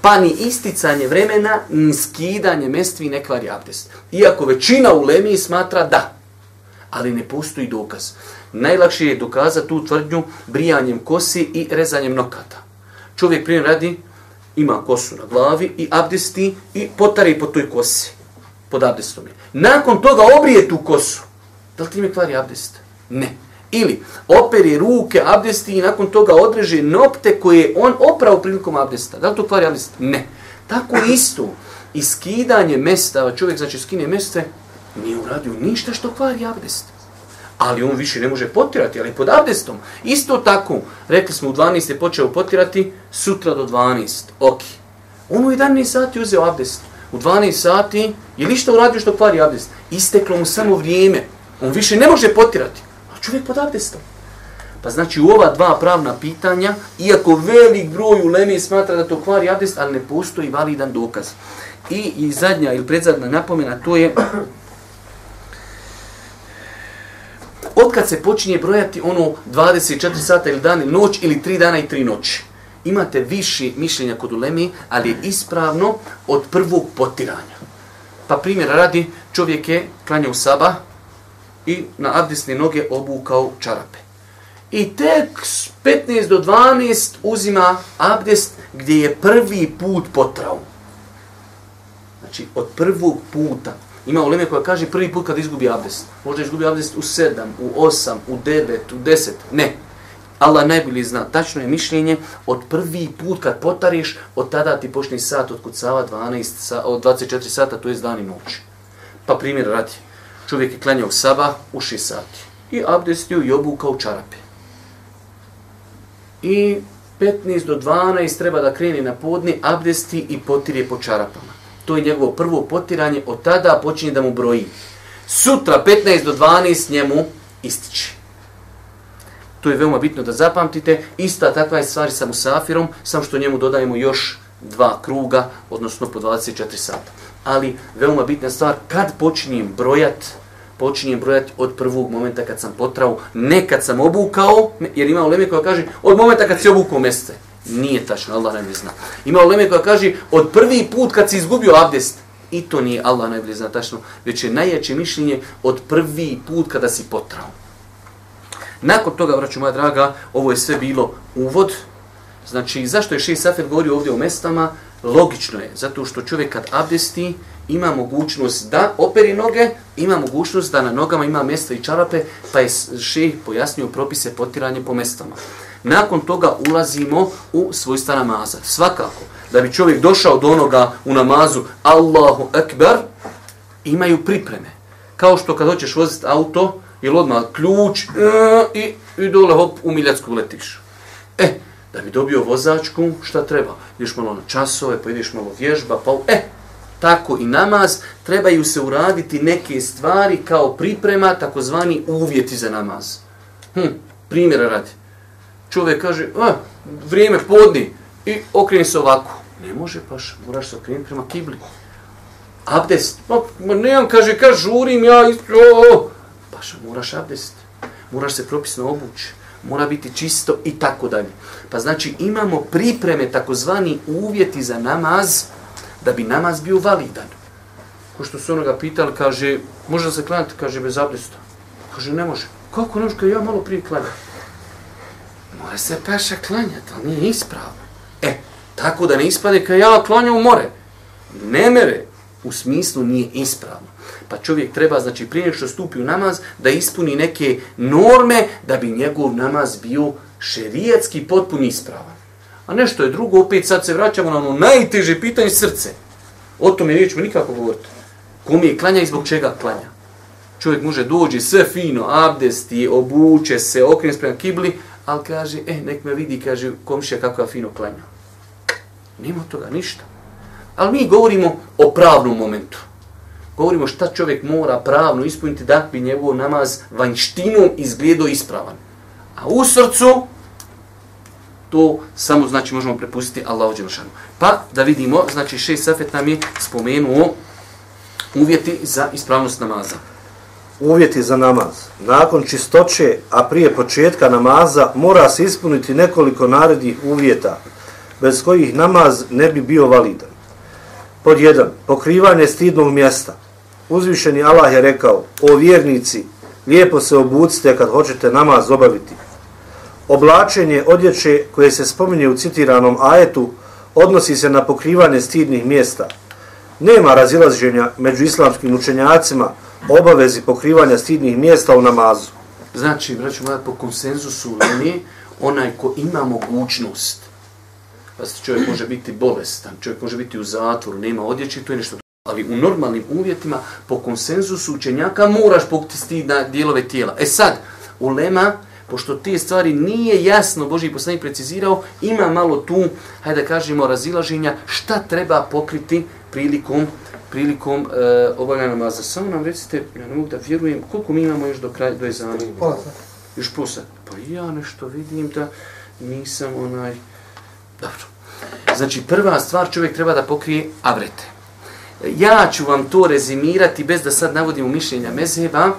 Pa ni isticanje vremena, ni skidanje mestvi ne kvari abdest. Iako većina u Lemiji smatra da, ali ne postoji dokaz. Najlakše je dokazati tu tvrdnju brijanjem kosi i rezanjem nokata. Čovjek prije radi, ima kosu na glavi i abdesti i potari po toj kosi pod abdestom je. Nakon toga obrije tu kosu. Da li ti mi kvari abdest? Ne. Ili operi ruke abdesti i nakon toga odreže nopte koje on oprao prilikom abdesta. Da li to kvari abdest? Ne. Tako isto. I skidanje mesta, čovjek znači skine meste, nije uradio ništa što kvari abdest. Ali on više ne može potirati, ali pod abdestom. Isto tako, rekli smo u 12. je počeo potirati, sutra do 12. Ok. On u 11 sati uzeo abdest u 12 sati, je li što uradio što kvari abdest? Isteklo mu samo vrijeme. On više ne može potirati. A čovjek pod abdestom. Pa znači u ova dva pravna pitanja, iako velik broj u Leme smatra da to kvari abdest, ali ne postoji validan dokaz. I, i zadnja ili predzadna napomena, to je Otkad se počinje brojati ono 24 sata ili dan ili noć ili 3 dana i 3 noći. Imate viši mišljenja kod ulemi, ali je ispravno od prvog potiranja. Pa primjer radi, čovjek je klanjao saba i na abdesne noge obukao čarape. I tek 15 do 12 uzima abdest gdje je prvi put potrao. Znači, od prvog puta. Ima uleme koja kaže prvi put kad izgubi abdest. Možda izgubi abdest u 7, u 8, u 9, u 10. Ne. Allah najbolji zna. Tačno je mišljenje od prvi put kad potariš, od tada ti počne sat od kucava 12, sa, od 24 sata, to je dan i noć. Pa primjer radi. Čovjek je klanjao saba u 6 sati. I abdestio i obukao čarape. I 15 do 12 treba da kreni na podni, abdesti i potirje po čarapama. To je njegovo prvo potiranje, od tada počinje da mu broji. Sutra 15 do 12 njemu ističe. To je veoma bitno da zapamtite. Ista takva je stvar sa musafirom, samo što njemu dodajemo još dva kruga, odnosno po 24 sata. Ali veoma bitna stvar, kad počinjem brojat, počinjem brojati od prvog momenta kad sam potrao, ne kad sam obukao, jer ima uleme koja kaže od momenta kad si obukao mjeste. Nije tačno, Allah najbolje zna. Ima uleme koja kaže od prvi put kad si izgubio abdest. I to nije Allah najbolje zna tačno, već je najjače mišljenje od prvi put kada si potrao. Nakon toga, vraću moja draga, ovo je sve bilo uvod. Znači, zašto je Šeji Safet govorio ovdje o mestama? Logično je, zato što čovjek kad abdesti, ima mogućnost da operi noge, ima mogućnost da na nogama ima mjesto i čarape, pa je Šeji pojasnio propise potiranje po mestama. Nakon toga ulazimo u svojstva namaza. Svakako, da bi čovjek došao do onoga u namazu Allahu Ekber, imaju pripreme. Kao što kad hoćeš voziti auto, ili odmah ključ e, i, i dole hop u miljacku letiš. E, da bi dobio vozačku, šta treba? Ideš malo na časove, pa ideš malo vježba, pa e, tako i namaz, trebaju se uraditi neke stvari kao priprema, takozvani uvjeti za namaz. Hm, primjera radi. Čovjek kaže, a, vrijeme podni i okreni se ovako. Ne može paš, moraš se okrenuti prema kibli. Abdest, ma nemam, kaže, kaže, žurim ja, isto, moraš, moraš abdest, moraš se propisno obući, mora biti čisto i tako dalje. Pa znači imamo pripreme, takozvani uvjeti za namaz, da bi namaz bio validan. Ko što su onoga pitali, kaže, može se klanjati, kaže, bez abdesta. Kaže, ne može. Kako ne može, ja malo prije klanjam. Mora se paša klanjati, ali nije ispravno. E, tako da ne ispade, kaže, ja klanjam u more. Ne mere, u smislu nije ispravno. Pa čovjek treba, znači, prije što stupi u namaz, da ispuni neke norme da bi njegov namaz bio šerijetski potpuno ispravan. A nešto je drugo, opet sad se vraćamo na ono najteže pitanje srce. O tome nećemo nikako govoriti. Kom je klanja i zbog čega klanja? Čovjek može dođi sve fino, abdesti, obuče se, okrene sprem kibli, ali kaže, eh, nek me vidi, kaže, komšija kako ja fino klanja. Nima toga, ništa. Ali mi govorimo o pravnom momentu. Govorimo šta čovjek mora pravno ispuniti da bi njegov namaz vanjštinom izgledao ispravan. A u srcu, to samo znači možemo prepustiti Allahu dželešanu. Pa da vidimo, znači šest safet nam je spomenuo uvjeti za ispravnost namaza. Uvjeti za namaz. Nakon čistoće, a prije početka namaza, mora se ispuniti nekoliko narednih uvjeta, bez kojih namaz ne bi bio validan. Pod jedan, pokrivanje stidnog mjesta. Uzvišeni Allah je rekao, o vjernici, lijepo se obucite kad hoćete namaz obaviti. Oblačenje odjeće koje se spominje u citiranom ajetu odnosi se na pokrivanje stidnih mjesta. Nema razilaženja među islamskim učenjacima obavezi pokrivanja stidnih mjesta u namazu. Znači, braću moja, po konsenzusu linije, onaj ko ima mogućnost, pa čovjek može biti bolestan, čovjek može biti u zatvoru, nema odjeće, to je nešto Ali u normalnim uvjetima, po konsenzusu učenjaka, moraš pokriti stidna dijelove tijela. E sad, u lema, pošto te stvari nije jasno Boži poslanik precizirao, ima malo tu, hajde da kažemo, razilaženja šta treba pokriti prilikom prilikom e, obavljanja namaza. Samo nam recite, ja ne mogu da vjerujem, koliko mi imamo još do kraja, do ezana? Pola sata. Još pola Pa ja nešto vidim da nisam onaj... Dobro. Znači, prva stvar čovjek treba da pokrije avrete. Ja ću vam to rezimirati bez da sad navodim mišljenja mezheba.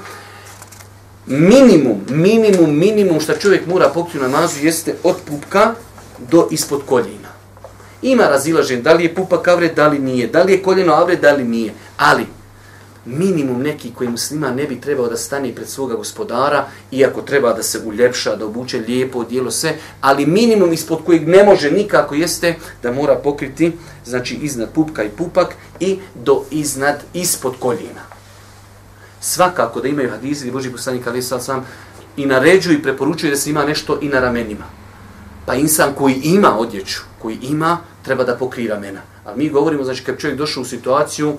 Minimum, minimum, minimum što čovjek mora pokriti na namazu jeste od pupka do ispod koljena. Ima razilažen da li je pupak avret, da li nije, da li je koljeno avret, da li nije. Ali, minimum neki koji muslima ne bi trebao da stane pred svoga gospodara, iako treba da se uljepša, da obuče lijepo, dijelo se, ali minimum ispod kojeg ne može nikako jeste da mora pokriti, znači iznad pupka i pupak i do iznad, ispod koljena. Svakako da imaju hadizi, Boži poslanik Ali sam i naređuju i preporučuju da se ima nešto i na ramenima. Pa insan koji ima odjeću, koji ima, treba da pokrije ramena. Ali mi govorimo, znači, kad čovjek došao u situaciju,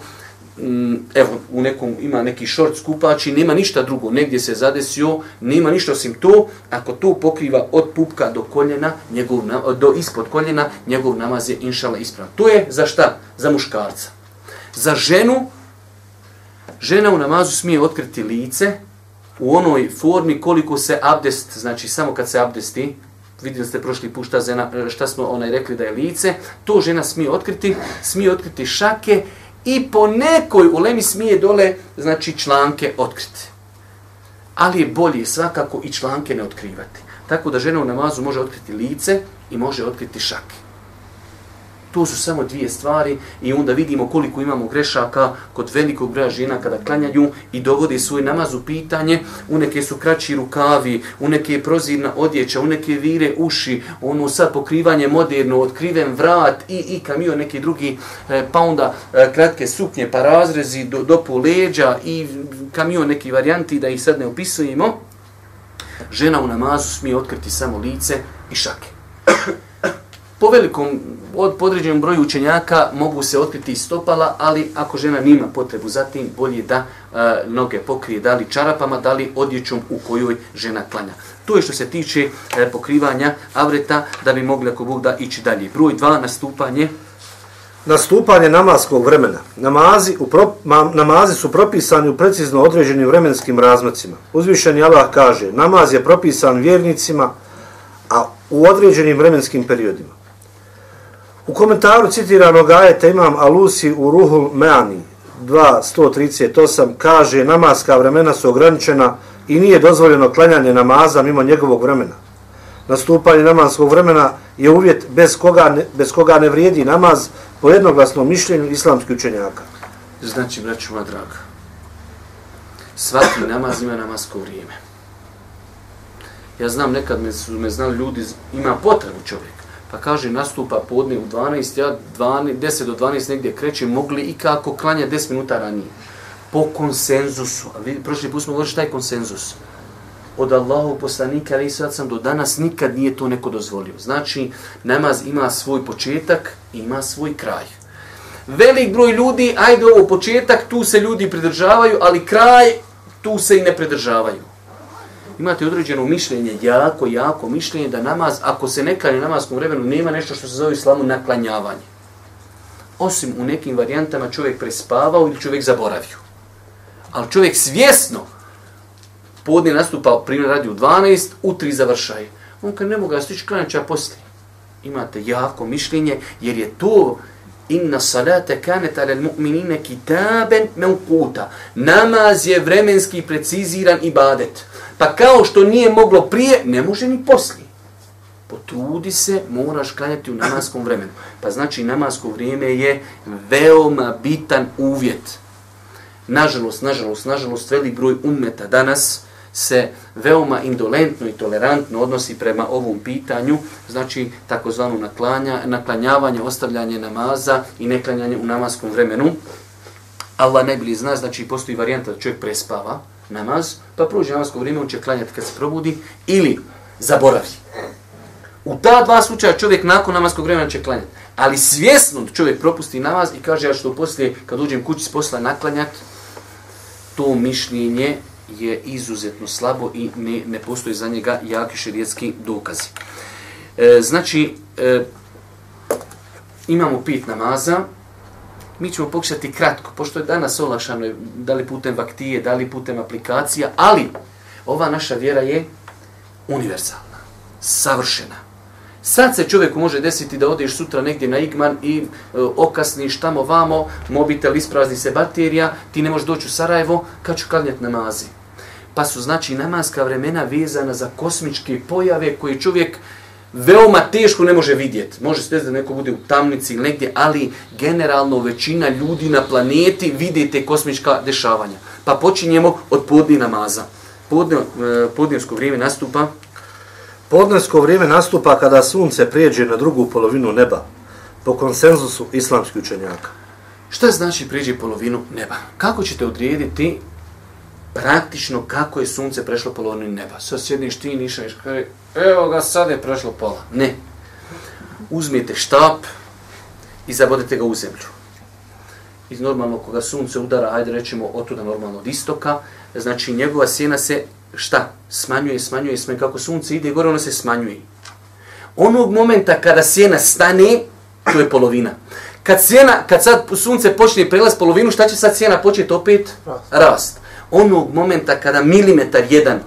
Mm, evo, u nekom, ima neki šort skupač i nema ništa drugo, negdje se zadesio, nema ništa osim to, ako to pokriva od pupka do koljena, njegov, do ispod koljena, njegov namaz je inšala ispravan. To je za šta? Za muškarca. Za ženu, žena u namazu smije otkriti lice u onoj formi koliko se abdest, znači samo kad se abdesti, vidjeli ste prošli put šta, zena, šta smo onaj rekli da je lice, to žena smije otkriti, smije otkriti šake i po nekoj ulemi smije dole, znači članke otkriti. Ali je bolje svakako i članke ne otkrivati. Tako da žena u namazu može otkriti lice i može otkriti šake. To su samo dvije stvari i onda vidimo koliko imamo grešaka kod velikog broja žena kada klanjaju i dovode svoj namaz u pitanje. U neke su kraći rukavi, u neke je prozirna odjeća, u neke vire uši, ono sad pokrivanje moderno, otkriven vrat i, i kamio neki drugi, e, pa onda e, kratke suknje, pa razrezi do, do po leđa i kamio neki varijanti da ih sad ne opisujemo. Žena u namazu smije otkriti samo lice i šake po velikom, od podređenom broju učenjaka mogu se otkriti stopala, ali ako žena nima potrebu za tim, bolje da e, noge pokrije da li čarapama, da li odjećom u kojoj žena klanja. To je što se tiče e, pokrivanja avreta, da bi mogli ako Bog da ići dalje. Broj 2, nastupanje. Nastupanje namaskog vremena. Namazi, u pro, ma, namazi su propisani u precizno određenim vremenskim razmacima. Uzvišeni Allah kaže, namaz je propisan vjernicima, a u određenim vremenskim periodima. U komentaru citiranog ajeta imam Alusi u Ruhul Meani 2.138 kaže namaska vremena su ograničena i nije dozvoljeno klanjanje namaza mimo njegovog vremena. Nastupanje namaskog vremena je uvjet bez koga ne, bez koga ne vrijedi namaz po jednoglasnom mišljenju islamskih učenjaka. Znači, braću moja draga, svaki namaz ima namasko vrijeme. Ja znam, nekad me su me znali ljudi, ima potrebu čovjek pa kaže nastupa podne u 12, ja 12, 10 do 12 negdje krećem, mogli i kako klanja 10 minuta ranije. Po konsenzusu, a vi, prošli put smo govorili šta je konsenzus. Od Allahu poslanika, ali sad sam do danas nikad nije to neko dozvolio. Znači, namaz ima svoj početak, ima svoj kraj. Velik broj ljudi, ajde ovo početak, tu se ljudi pridržavaju, ali kraj, tu se i ne pridržavaju imate određeno mišljenje, jako, jako mišljenje da namaz, ako se ne klanja namaskom vremenu, nema nešto što se zove islamu naklanjavanje. Osim u nekim varijantama čovjek prespavao ili čovjek zaboravio. Ali čovjek svjesno podne nastupa, primjer radi u 12, u 3 završaje. On kad ne mogu ga stići klanjaća poslije. Imate jako mišljenje, jer je to inna salate kanet ale mu'minine kitaben meukuta. Namaz je vremenski preciziran ibadet. Pa kao što nije moglo prije, ne može ni poslije. Potrudi se, moraš klanjati u namaskom vremenu. Pa znači namasko vrijeme je veoma bitan uvjet. Nažalost, nažalost, nažalost, velik broj ummeta danas se veoma indolentno i tolerantno odnosi prema ovom pitanju, znači takozvano naklanja, naklanjavanje, ostavljanje namaza i neklanjanje u namaskom vremenu. Allah najbolji zna, znači postoji varijanta da čovjek prespava, namaz, pa prođe namasko vrijeme, on će klanjati kad se probudi, ili zaboravi. U ta dva slučaja čovjek nakon namaskog vremena će klanjati. Ali svjesno da čovjek propusti namaz i kaže ja što poslije, kad uđem kući s posla naklanjat, to mišljenje je izuzetno slabo i ne, ne postoji za njega jaki šerijetski dokazi. E, znači, e, imamo pet namaza Mi ćemo pokušati kratko, pošto je danas olašano, da li putem vaktije, da li putem aplikacija, ali ova naša vjera je univerzalna, savršena. Sad se čovjeku može desiti da odeš sutra negdje na igman i e, okasniš tamo vamo, mobitel isprazni se baterija, ti ne možeš doći u Sarajevo, kad ću klanjati namazi. Pa su znači namaska vremena vezana za kosmičke pojave koje čovjek veoma teško ne može vidjeti. Može se da neko bude u tamnici ili negdje, ali generalno većina ljudi na planeti vidi te kosmička dešavanja. Pa počinjemo od podni namaza. Podne, e, podnevsko vrijeme nastupa Podnesko vrijeme nastupa kada sunce prijeđe na drugu polovinu neba, po konsenzusu islamskih učenjaka. Šta znači prijeđe polovinu neba? Kako ćete odrijediti praktično kako je sunce prešlo polovinu neba? Sad sjedniš ti, niša, kaže, evo ga, sad je prešlo pola. Ne. Uzmite štap i zabodite ga u zemlju. Iz normalno, koga sunce udara, ajde rećemo, otuda normalno od istoka, znači njegova sjena se šta? Smanjuje, smanjuje, smanjuje. Kako sunce ide gore, ono se smanjuje. Onog momenta kada sjena stane, to je polovina. Kad sjena, kad sad sunce počne prelaz polovinu, šta će sad sjena početi opet? Rast. Rast. Onog momenta kada milimetar jedan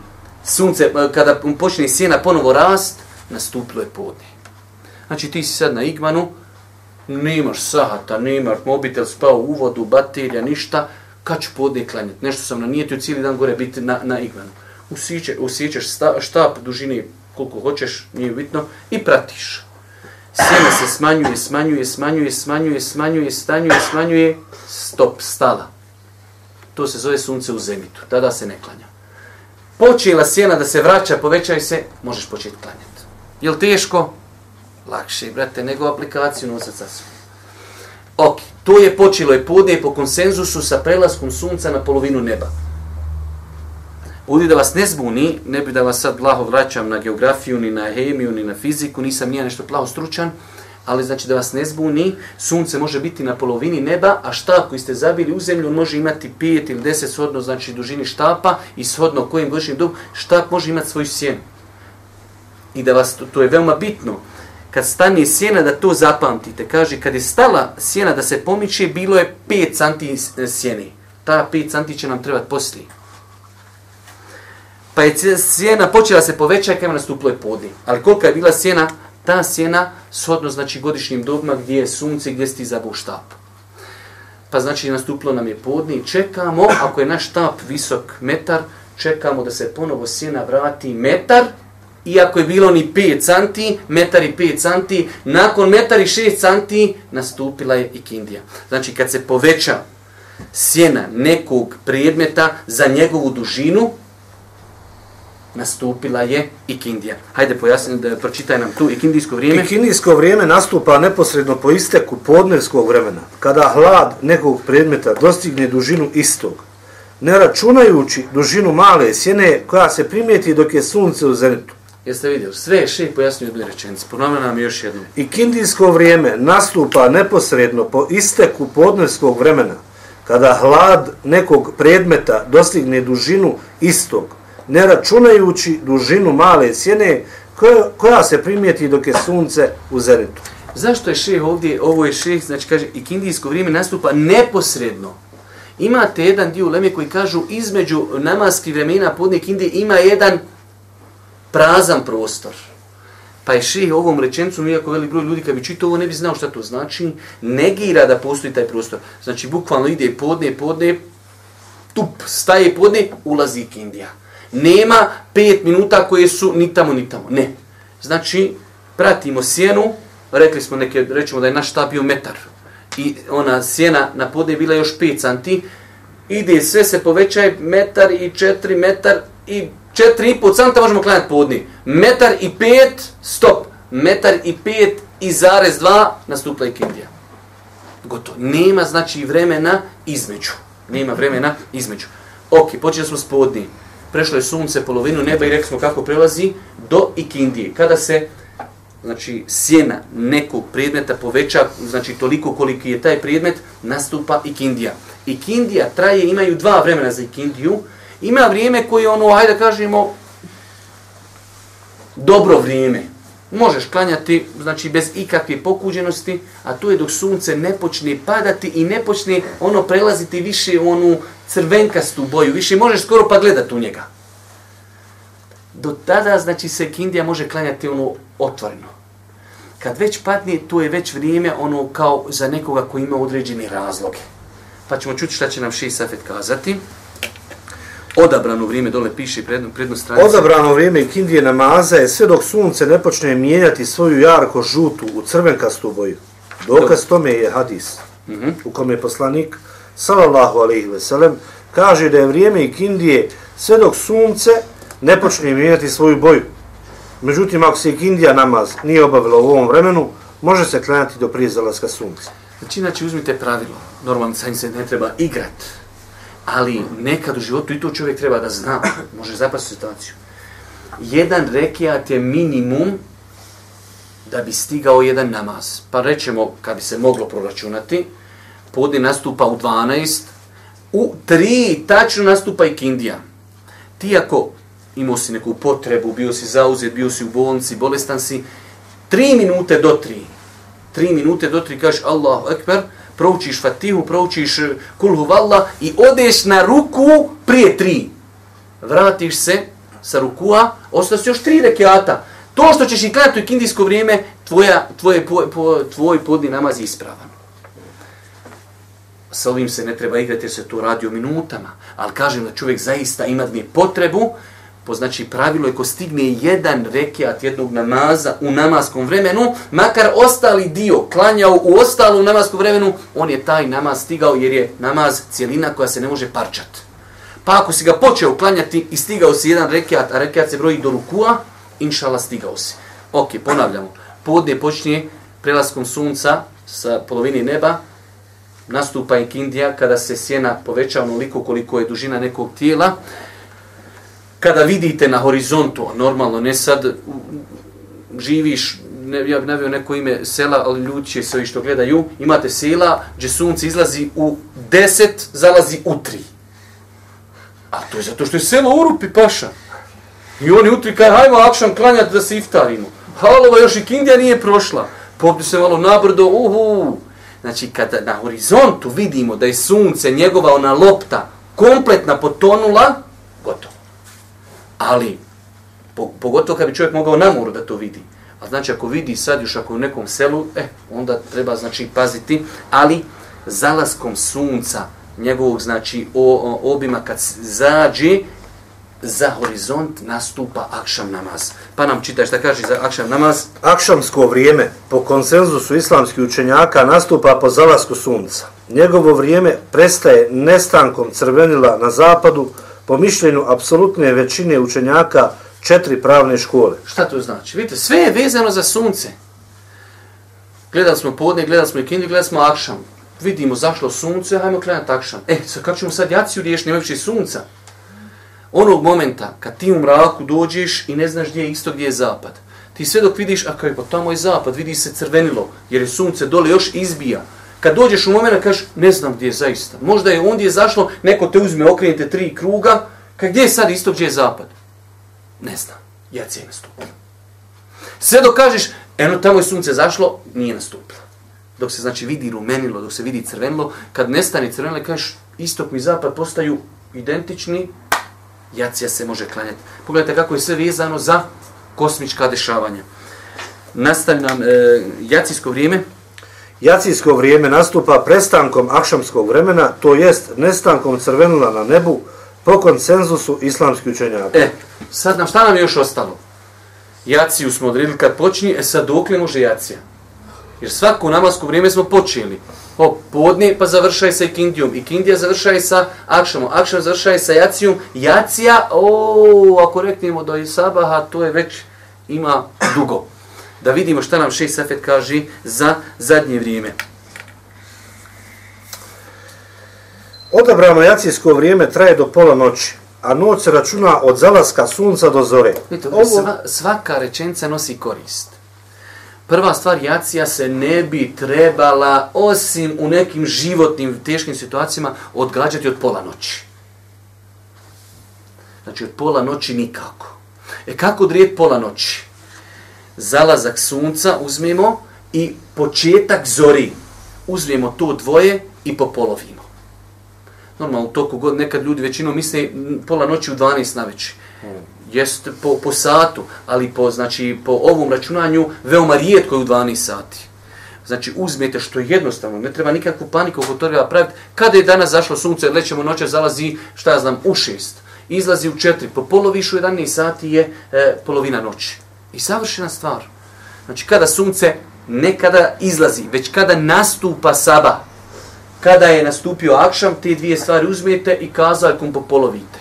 sunce, eh, kada počne sjena ponovo rast, nastupilo je podne. Znači ti si sad na igmanu, nemaš sahata, nemaš mobitel spao u vodu, baterija, ništa, kad ću podne klanjati? Nešto sam na nanijetio cijeli dan gore biti na, na igmanu usiće, usjećeš štap dužine koliko hoćeš, nije bitno, i pratiš. Sjena se smanjuje, smanjuje, smanjuje, smanjuje, smanjuje, stanjuje, smanjuje, stop, stala. To se zove sunce u zemitu, tada se ne klanja. Počela sjena da se vraća, povećaj se, možeš početi klanjati. Je li teško? Lakše, brate, nego aplikaciju nosati sa sobom. Ok, to je počelo je podne po konsenzusu sa prelaskom sunca na polovinu neba. Ovdje da vas ne zbuni, ne bi da vas sad blaho vraćam na geografiju, ni na hemiju, ni na fiziku, nisam nije nešto plaho stručan, ali znači da vas ne zbuni, sunce može biti na polovini neba, a štap koji ste zabili u zemlju on može imati 5 ili 10 shodno, znači dužini štapa i shodno kojim godišnjim dobu, štap može imati svoju sjenu. I da vas, to, to je veoma bitno, kad stane sjena da to zapamtite, kaže kad je stala sjena da se pomiče, bilo je 5 santi eh, sjene. Ta 5 santi će nam trebati poslije pa je sjena počela se povećati kada je nastupilo je podne. Ali kolika je bila sjena? Ta sjena shodno znači godišnjim dobima gdje je sunce, gdje sti zabu štap. Pa znači nastupilo nam je podni. Čekamo, ako je naš štap visok metar, čekamo da se ponovo sjena vrati metar, iako je bilo ni 5 santi, metar i 5 santi, nakon metar i 6 santi nastupila je ikindija. Znači kad se poveća sjena nekog predmeta za njegovu dužinu, nastupila je ikindija. Hajde pojasni da pročitaj nam tu ikindijsko vrijeme. Ikindijsko vrijeme nastupa neposredno po isteku podnevskog vremena, kada hlad nekog predmeta dostigne dužinu istog, ne računajući dužinu male sjene koja se primijeti dok je sunce u zenitu. Jeste vidjeli, sve je še pojasnio od rečenice. Ponome nam još jedno. Ikindijsko vrijeme nastupa neposredno po isteku podnevskog vremena, kada hlad nekog predmeta dostigne dužinu istog, ne računajući dužinu male sjene koja, koja se primijeti dok je sunce u zenitu. Zašto je šeh ovdje, ovo je šeh, znači kaže, i kindijsko vrijeme nastupa neposredno. Imate jedan dio leme koji kažu između namaskih vremena podne kindije ima jedan prazan prostor. Pa je ših ovom rečencom, iako velik broj ljudi kad bi čito ovo ne bi znao šta to znači, negira da postoji taj prostor. Znači bukvalno ide podne, podne, tup, staje podne, ulazi kindija nema pet minuta koje su ni tamo ni tamo. Ne. Znači, pratimo sjenu, rekli smo neke, rećemo da je naš štab bio metar. I ona sjena na podne bila još 5 santi. Ide, sve se povećaje, metar i 4 metar i 4,5 canta možemo klanjati podni. Metar i 5, stop. Metar i 5 i zarez 2, nastupla je kindija. Gotovo. Nema znači vremena između. Nema vremena između. Ok, počeli smo s podnim prešlo je sunce polovinu neba i rekli smo kako prelazi do ikindije. Kada se znači sjena nekog predmeta poveća, znači toliko koliki je taj predmet, nastupa ikindija. Ikindija traje, imaju dva vremena za ikindiju. Ima vrijeme koje ono, hajde da kažemo, dobro vrijeme. Možeš klanjati, znači bez ikakve pokuđenosti, a to je dok sunce ne počne padati i ne počne ono prelaziti više u onu crvenkastu boju, više možeš skoro pa gledati u njega. Do tada, znači, se kindija može klanjati ono otvoreno. Kad već padne, to je već vrijeme ono kao za nekoga koji ima određene razloge. Pa ćemo čuti šta će nam Ši Safet kazati. Odabrano vrijeme, dole piše prednu, prednu stranicu. Odabrano vrijeme kindije namaza je sve dok sunce ne počne mijenjati svoju jarko žutu u crvenkastu boju. Dokaz tome je hadis Mm -hmm. u kome je poslanik sallallahu alejhi ve sellem kaže da je vrijeme ikindije sve dok sunce ne počne mijenjati svoju boju. Međutim, ako se ikindija namaz nije obavila u ovom vremenu, može se klanjati do prije zalaska sunca. Znači, znači uzmite pravilo. Normalno, sa se ne treba igrat. Ali nekad u životu i to čovjek treba da zna. Može zapasti situaciju. Jedan rekiat je minimum da bi stigao jedan namaz. Pa rećemo, kad bi se moglo proračunati, podne nastupa u 12, u 3 tačno nastupa i kindija. Ti ako imao si neku potrebu, bio si zauzet, bio si u bolnici, bolestan si, 3 minute do 3, 3 minute do 3 kažeš Allahu Ekber, proučiš Fatihu, proučiš eh, Kulhu Valla i odeš na ruku prije tri. Vratiš se sa rukua, ostaš još tri rekiata. To što ćeš i klanjati u kindijsko vrijeme, tvoja, tvoje, po, po, tvoj podni namaz je ispravan. Sa ovim se ne treba igrati jer se to radi o minutama. Ali kažem da čovjek zaista ima dnije potrebu, po znači pravilo je ko stigne jedan rekiat jednog namaza u namaskom vremenu, makar ostali dio klanjao u ostalom namaskom vremenu, on je taj namaz stigao jer je namaz cijelina koja se ne može parčati. Pa ako si ga počeo klanjati i stigao si jedan rekiat, a rekiat se broji do rukua, inšala stigao si. Ok, ponavljamo. Podne počinje prelaskom sunca sa polovini neba, nastupa ikindija kada se sjena poveća onoliko koliko je dužina nekog tijela. Kada vidite na horizontu, normalno ne sad živiš, ne, ja bih navio neko ime sela, ali ljudi će se što gledaju, imate sela gdje sunce izlazi u 10, zalazi u 3. A to je zato što je selo u rupi paša. I oni utri kaj, hajmo akšan klanjati da se iftarimo. Halova, još i Kindija nije prošla. Popni se malo nabrdo, uhu. Znači, kada na horizontu vidimo da je sunce, njegova ona lopta, kompletna potonula, gotovo. Ali, po, pogotovo kad bi čovjek mogao na moru da to vidi. A znači, ako vidi sad još ako u nekom selu, eh, onda treba, znači, paziti. Ali, zalaskom sunca, njegovog, znači, o, o, obima kad zađe, za horizont nastupa akšam namaz. Pa nam čitaj šta kaže za akšam namaz. Akšamsko vrijeme, po konsenzusu islamskih učenjaka, nastupa po zalasku sunca. Njegovo vrijeme prestaje nestankom crvenila na zapadu, po mišljenju apsolutne većine učenjaka četiri pravne škole. Šta to znači? Vidite, sve je vezano za sunce. Gledali smo podne, gledali smo i gledali smo akšam. Vidimo zašlo sunce, hajmo krenati akšam. E, sad kako ćemo sad jaciju riješiti, nemajući sunca? onog momenta kad ti u mraku dođeš i ne znaš gdje je isto gdje je zapad. Ti sve dok vidiš, a kaj pa tamo je zapad, vidi se crvenilo, jer je sunce dole još izbija. Kad dođeš u moment, kažeš, ne znam gdje je zaista. Možda je ondje je zašlo, neko te uzme, okrenite tri kruga, kaj gdje je sad istok, gdje je zapad? Ne znam, ja cijel nastupila. Sve dok kažeš, eno tamo je sunce zašlo, nije nastupilo. Dok se znači vidi rumenilo, dok se vidi crvenilo, kad nestane crvenilo, kažeš, istok i zapad postaju identični, jacija se može klanjati. Pogledajte kako je sve vezano za kosmička dešavanja. Nastavljam e, jacijsko vrijeme. Jacijsko vrijeme nastupa prestankom akšamskog vremena, to jest nestankom crvenila na nebu, po konsenzusu islamskih učenjaka. E, sad nam šta nam je još ostalo? Jaciju smo odredili kad počinje, e sad dok li može jacija? Jer svako namasko vrijeme smo počeli O, podne, pa završaj sa ikindijom. Ikindija završaj sa akšamom. Akšam završaj sa jacijom. Jacija, o, ako reknemo do Isabaha, to je već ima dugo. Da vidimo šta nam šest Safet kaže za zadnje vrijeme. Odabrano jacijsko vrijeme traje do pola noći, a noć se računa od zalaska sunca do zore. Vidite, Ovo... sva, svaka rečenca nosi korist prva stvar, jacija se ne bi trebala, osim u nekim životnim, teškim situacijama, odgađati od pola noći. Znači, od pola noći nikako. E kako odrijeti pola noći? Zalazak sunca uzmemo i početak zori. Uzmemo to dvoje i popolovimo. Normalno, u toku god nekad ljudi većinom misle pola noći u 12 na večer. Jest po, po satu, ali po, znači, po ovom računanju veoma rijetko je u 12 sati. Znači uzmete što je jednostavno, ne treba nikakvu paniku oko toga praviti. Kada je danas zašlo sunce, lećemo noće, zalazi, šta ja znam, u šest. Izlazi u četiri, po polovišu 11 sati je e, polovina noći. I savršena stvar. Znači kada sunce ne kada izlazi, već kada nastupa saba, kada je nastupio akšam, te dvije stvari uzmijete i kazaljkom popolovite.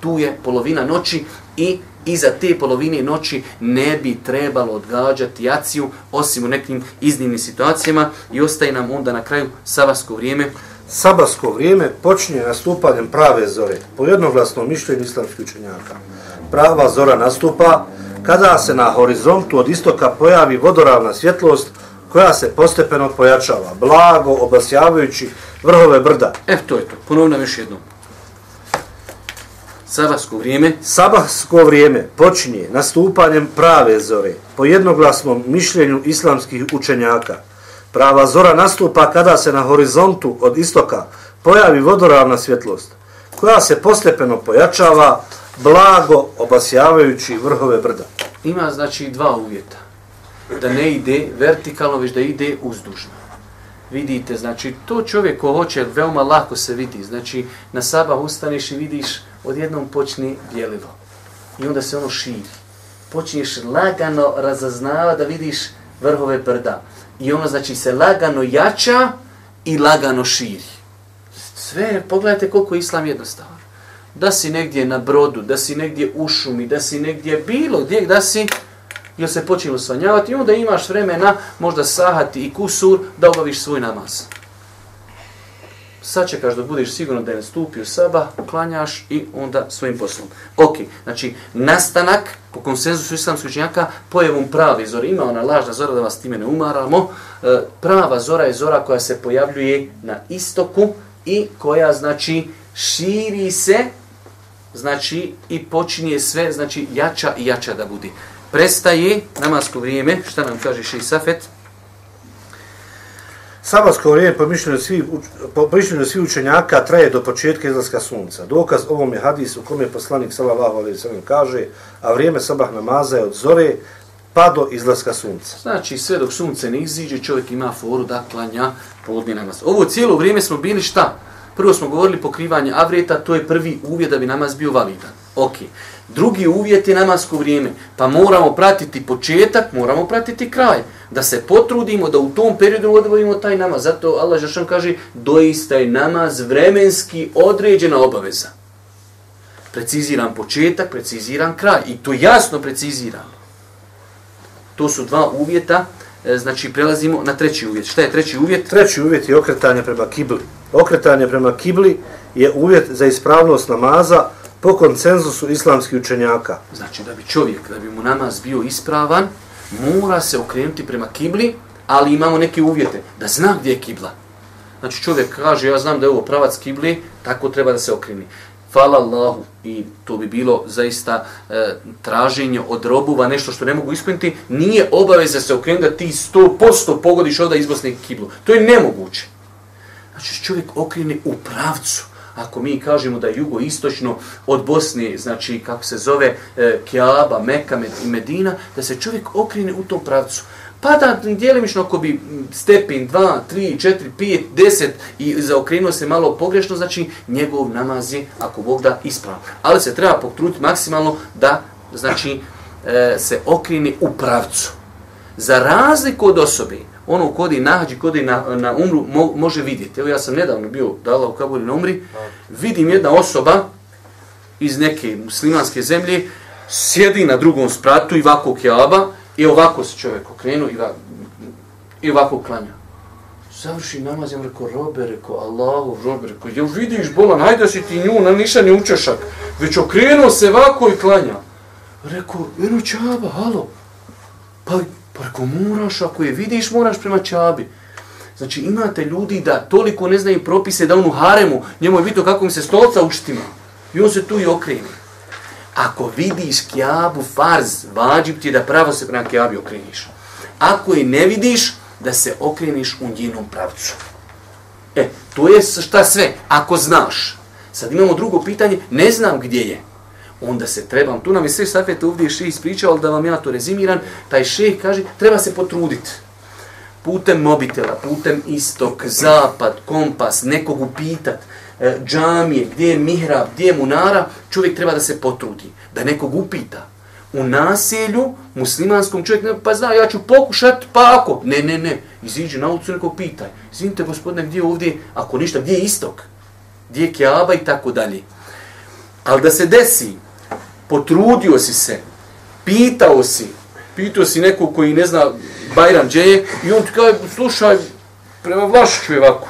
Tu je polovina noći i iza te polovine noći ne bi trebalo odgađati jaciju, osim u nekim iznimnim situacijama i ostaje nam onda na kraju sabasko vrijeme. Sabasko vrijeme počinje nastupanjem prave zore, po jednoglasnom mišljenju islamskih učenjaka. Prava zora nastupa kada se na horizontu od istoka pojavi vodoravna svjetlost koja se postepeno pojačava, blago obasjavajući vrhove brda. E, to je to. Ponovno još jednom. Sabasko vrijeme. Sabasko vrijeme počinje nastupanjem prave zore, po jednoglasnom mišljenju islamskih učenjaka. Prava zora nastupa kada se na horizontu od istoka pojavi vodoravna svjetlost, koja se postepeno pojačava, blago obasjavajući vrhove brda. Ima znači dva uvjeta. Da ne ide vertikalno, već da ide uzdužno. Vidite, znači to čovjek ko hoće, veoma lako se vidi. Znači na sabah ustaneš i vidiš odjednom počne bjelivo. I onda se ono širi. Počinješ lagano razaznava da vidiš vrhove brda. I ono znači se lagano jača i lagano širi. Sve, pogledajte koliko je islam jednostavan. Da si negdje na brodu, da si negdje u šumi, da si negdje bilo gdje, da si ili se počelo svanjavati i onda imaš vremena možda sahati i kusur da obaviš svoj namaz sačekaš da budeš sigurno da je nastupio saba, klanjaš i onda svojim poslom. Ok, znači nastanak po konsenzusu islamskih učenjaka pojavom pravi zora. Ima ona lažna zora da vas time ne umaramo. E, prava zora je zora koja se pojavljuje na istoku i koja znači širi se znači i počinje sve znači jača i jača da bude. Prestaje namasko vrijeme, šta nam kaže Šej Safet? Sabatsko vrijeme po mišljenju svih, po mišljenju svih učenjaka traje do početka izlaska sunca. Dokaz ovom je hadis u kome poslanik sallallahu alejhi ve sellem kaže: "A vrijeme sabah namaza je od zore pa do izlaska sunca." Znači sve dok sunce ne iziđe, čovjek ima foru da klanja podni namaz. Ovo cijelo vrijeme smo bili šta? Prvo smo govorili pokrivanje avreta, to je prvi uvjet da bi namaz bio validan. Ok. Drugi uvjet je namasko vrijeme. Pa moramo pratiti početak, moramo pratiti kraj. Da se potrudimo da u tom periodu odvojimo taj namaz. Zato Allah Žešan kaže, doista je namaz vremenski određena obaveza. Preciziram početak, preciziram kraj. I to jasno preciziram. To su dva uvjeta. E, znači, prelazimo na treći uvjet. Šta je treći uvjet? Treći uvjet je okretanje prema kibli. Okretanje prema kibli je uvjet za ispravnost namaza, po konsenzusu islamskih učenjaka. Znači da bi čovjek, da bi mu namaz bio ispravan, mora se okrenuti prema kibli, ali imamo neke uvjete, da zna gdje je kibla. Znači čovjek kaže, ja znam da je ovo pravac kibli, tako treba da se okreni. Hvala Allahu i to bi bilo zaista e, traženje od robova, nešto što ne mogu ispuniti, nije obaveza se okrenuti da ti 100% pogodiš ovdje izbosni kiblu. To je nemoguće. Znači čovjek okreni u pravcu ako mi kažemo da je jugoistočno od Bosne, znači kako se zove e, Kjaba, Meka i Medina, da se čovjek okrene u tom pravcu. Pa da dijelimično ako bi stepin 2, 3, 4, 5, 10 i zaokrenuo se malo pogrešno, znači njegov namaz je, ako Bog da, ispravan. Ali se treba potruditi maksimalno da znači e, se okrene u pravcu. Za razliku od osobe, ono kodi nađi, kodi na, na umru, mo, može vidjeti. Evo ja sam nedavno bio dala u Kabuli na umri, vidim jedna osoba iz neke muslimanske zemlje, sjedi na drugom spratu i ovako kjaba i ovako se čovjek okrenu i, i ovako klanja. Završi namaz, ja rekao, robe, rekao, Allahu, robe, rekao, jel vidiš bolan, hajde si ti nju na nišani učešak, već okrenuo se ovako i klanja. Rekao, eno čaba, halo, pa Pa ako moraš, ako je vidiš, moraš prema čabi. Znači imate ljudi da toliko ne znaju propise da on u haremu, njemu je bitno kako mi se stolca uštima. I on se tu i okreni. Ako vidiš kjabu farz, vađib ti je da pravo se prema kjabi okreniš. Ako je ne vidiš, da se okreniš u njenom pravcu. E, to je šta sve, ako znaš. Sad imamo drugo pitanje, ne znam gdje je. Onda se trebam, tu nam je sve safet ovdje šeh ispričao, ali da vam ja to rezimiram, taj šeh kaže, treba se potruditi. Putem mobitela, putem istok, zapad, kompas, nekog upitat, e, džamije, gdje je mihrab, gdje je munara, čovjek treba da se potrudi, da nekog upita. U naselju, muslimanskom čovjek, ne, pa zna, ja ću pokušat, pa ako, ne, ne, ne, iziđi na ulicu, nekog pitaj. Izvinite, gospodine, gdje je ovdje, ako ništa, gdje je istok? Gdje je kjaba i tako dalje. Ali da se desi, potrudio si se, pitao si, pitao si nekog koji ne zna Bajram gdje je, i on ti kaže, slušaj, prema Vlašiću je ovako,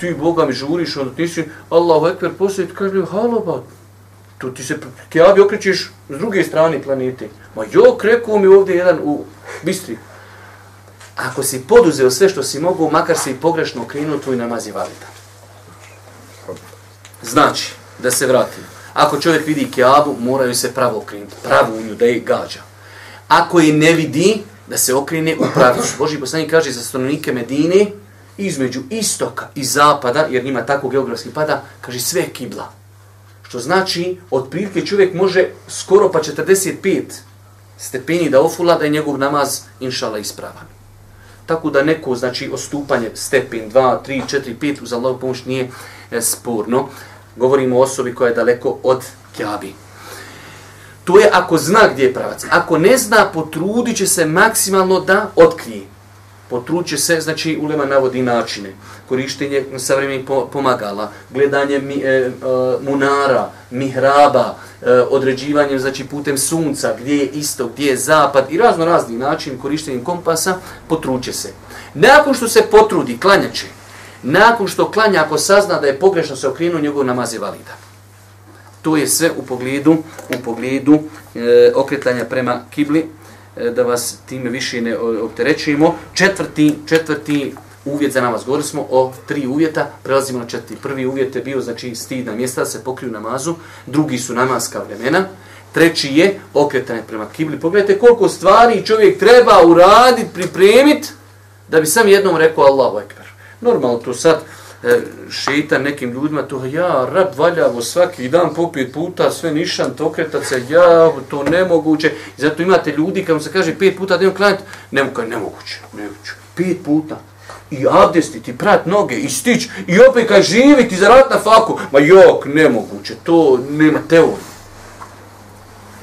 ti Boga mi žuriš, onda ti si, Allahu Ekber, poslije ti kaže, halo ba, tu ti se kjavi okrećeš s druge strane planete. Ma jok, rekao mi ovdje jedan u Bistri. Ako si poduzeo sve što si mogu, makar si pogrešno okrenuo, tvoj namaz je validan. Znači, da se vratim. Ako čovjek vidi kjabu, moraju se pravo okrenuti. Pravo u nju, da je gađa. Ako je ne vidi, da se okrene u pravcu. Boži poslanik kaže za stanovnike Medine, između istoka i zapada, jer njima tako geografski pada, kaže sve kibla. Što znači, od prilike čovjek može skoro pa 45 stepeni da ofula, da je njegov namaz, inšala, ispravan. Tako da neko, znači, ostupanje stepen 2, 3, 4, 5 uz Allahov pomoć nije e, sporno. Govorimo o osobi koja je daleko od kjabi. To je ako zna gdje je pravac. Ako ne zna, potrudit će se maksimalno da otkrije. Potrudit će se, znači, ulema navodi načine. Korištenje savremenih pomagala, gledanje mi, e, e, munara, mihraba, e, određivanje, znači, putem sunca, gdje je istok, gdje je zapad i razno razni način korištenjem kompasa, potrudit će se. Nakon što se potrudi, klanjaće. Nakon što klanja, ako sazna da je pogrešno se okrenuo, njegov namaz je validan. To je sve u pogledu u pogledu e, okretanja prema kibli e, da vas time više ne opterećujemo. Četvrti, četvrti uvjet za namaz. Govorili smo o tri uvjeta, prelazimo na četvrti. Prvi uvjet je bio znači stidna mjesta da se pokriju namazu, drugi su namaska vremena, treći je okretanje prema kibli. Pogledajte koliko stvari čovjek treba uraditi, pripremiti da bi sam jednom rekao Allahu Ekber. Normalno to sad E, šeitan nekim ljudima, to ja, rab valjavo svaki dan po pet puta, sve nišan, to se, ja, to nemoguće. I zato imate ljudi, kad se kaže pet puta da imam klanjati, nemoguće, nemoguće, nemoguće, pet puta. I abdestiti, prat noge, i stić, i opet kaj živiti za rat na faku, ma jok, nemoguće, to nema teorije.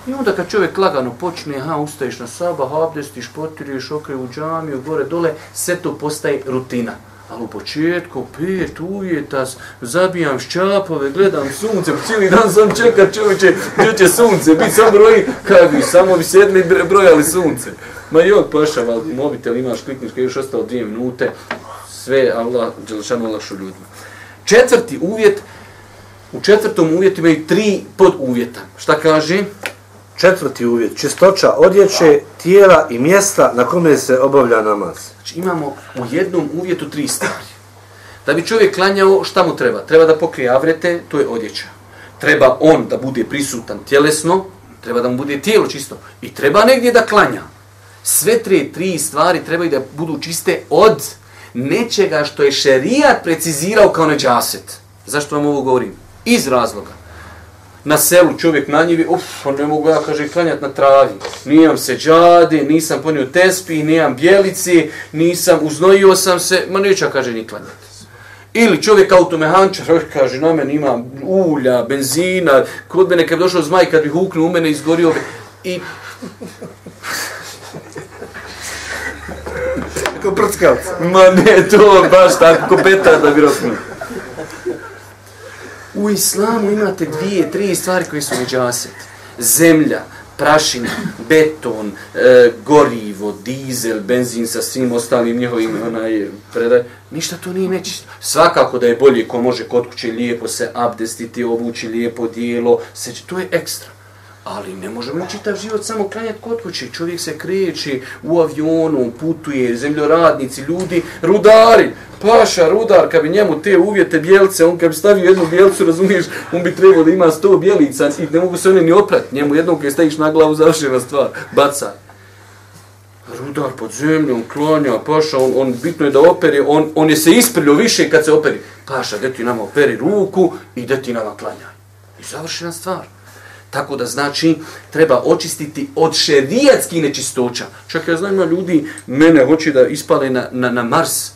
I onda kad čovjek lagano počne, ha, ustaješ na sabah, abdestiš, potiriš, okre u džamiju, gore, dole, sve to postaje rutina. Ali u početku, pet uvjeta, zabijam ščapove, gledam sunce, cijeli dan sam čekar čovječe, gdje će sunce, biti sam broji, kaj bi, samo bi sjedli brojali sunce. Ma jok, pašav, ali mobitel imaš, klikniš, kaj još ostalo dvije minute, sve, Allah, Đelšanu lašu ljudima. Četvrti uvjet, u četvrtom uvjetu imaju tri pod uvjeta. Šta kaže? Četvrti uvjet, čistoća odjeće, tijela i mjesta na kome se obavlja namaz. Znači imamo u jednom uvjetu tri stvari. Da bi čovjek klanjao, šta mu treba? Treba da pokrije avrete, to je odjeća. Treba on da bude prisutan tjelesno, treba da mu bude tijelo čisto. I treba negdje da klanja. Sve tri, tri stvari trebaju da budu čiste od nečega što je šerijat precizirao kao neđaset. Zašto vam ovo govorim? Iz razloga na selu čovjek na njivi, uf, ne mogu ja, kaže, klanjat na travi. Nijam se džade, nisam ponio tespi, nijam bjelici, nisam, uznojio sam se, ma neću kaže, ni klanjat. Ili čovjek automehančar, [LAUGHS] kaže, na meni ima ulja, benzina, kod mene kad bi došao zmaj, kad bi huknuo u mene, izgorio bi, i... Ko prckavca. Ma ne, to baš tako, ko petar da bi roknuo. U islamu imate dvije, tri stvari koje su neđaset. Zemlja, prašina, beton, e, gorivo, dizel, benzin sa svim ostalim njihovim onaj, predaj. Ništa to nije nečisto. Svakako da je bolje ko može kod kuće lijepo se abdestiti, obući lijepo dijelo, se, to je ekstra. Ali ne možemo čitav život samo klanjati kod kuće. Čovjek se kreće u avionu, putuje, zemljoradnici, ljudi, rudari paša, rudar, kad bi njemu te uvjete bijelce, on kad bi stavio jednu bijelcu, razumiješ, on bi trebao da ima sto bijelica i ne mogu se one ni oprati. Njemu jednom kad staviš na glavu, završena stvar, bacaj. Rudar pod zemljom, klanja, paša, on, on bitno je da operi, on, on je se isprilio više kad se operi. Paša, gdje ti nama operi ruku i gdje ti nama klanja. I završena stvar. Tako da znači treba očistiti od šerijatskih nečistoća. Čak ja znam ljudi mene hoće da ispale na, na, na Mars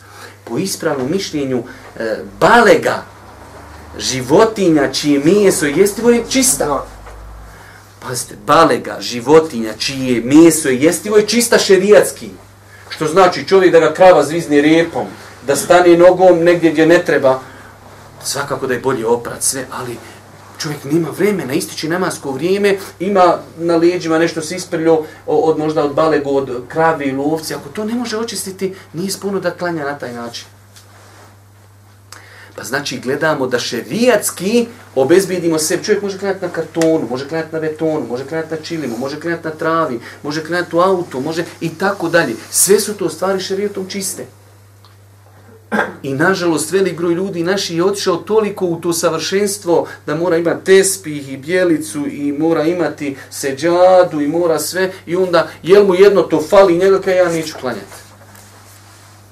po ispravnom mišljenju e, balega životinja čije meso jestivo je čista. Pazite, balega životinja čije meso je jestivo je čista šerijatski. Što znači čovjek da ga krava zvizne repom, da stane nogom negdje gdje ne treba, svakako da je bolje oprat sve, ali čovjek nema vremena, ističe namasko vrijeme, ima na leđima nešto se isprljo od, možda od balegu, od krave ili ovci, ako to ne može očistiti, nije spuno da klanja na taj način. Pa znači gledamo da šerijatski obezbijedimo se. Čovjek može klanjati na kartonu, može klanjati na betonu, može klanjati na čilimu, može klanjati na travi, može klanjati u auto, može i tako dalje. Sve su to stvari šerijatom čiste. I nažalost, velik broj ljudi naši je otišao toliko u to savršenstvo da mora imati tespih i bijelicu i mora imati seđadu i mora sve i onda jel mu jedno to fali njega kaj ja neću klanjati.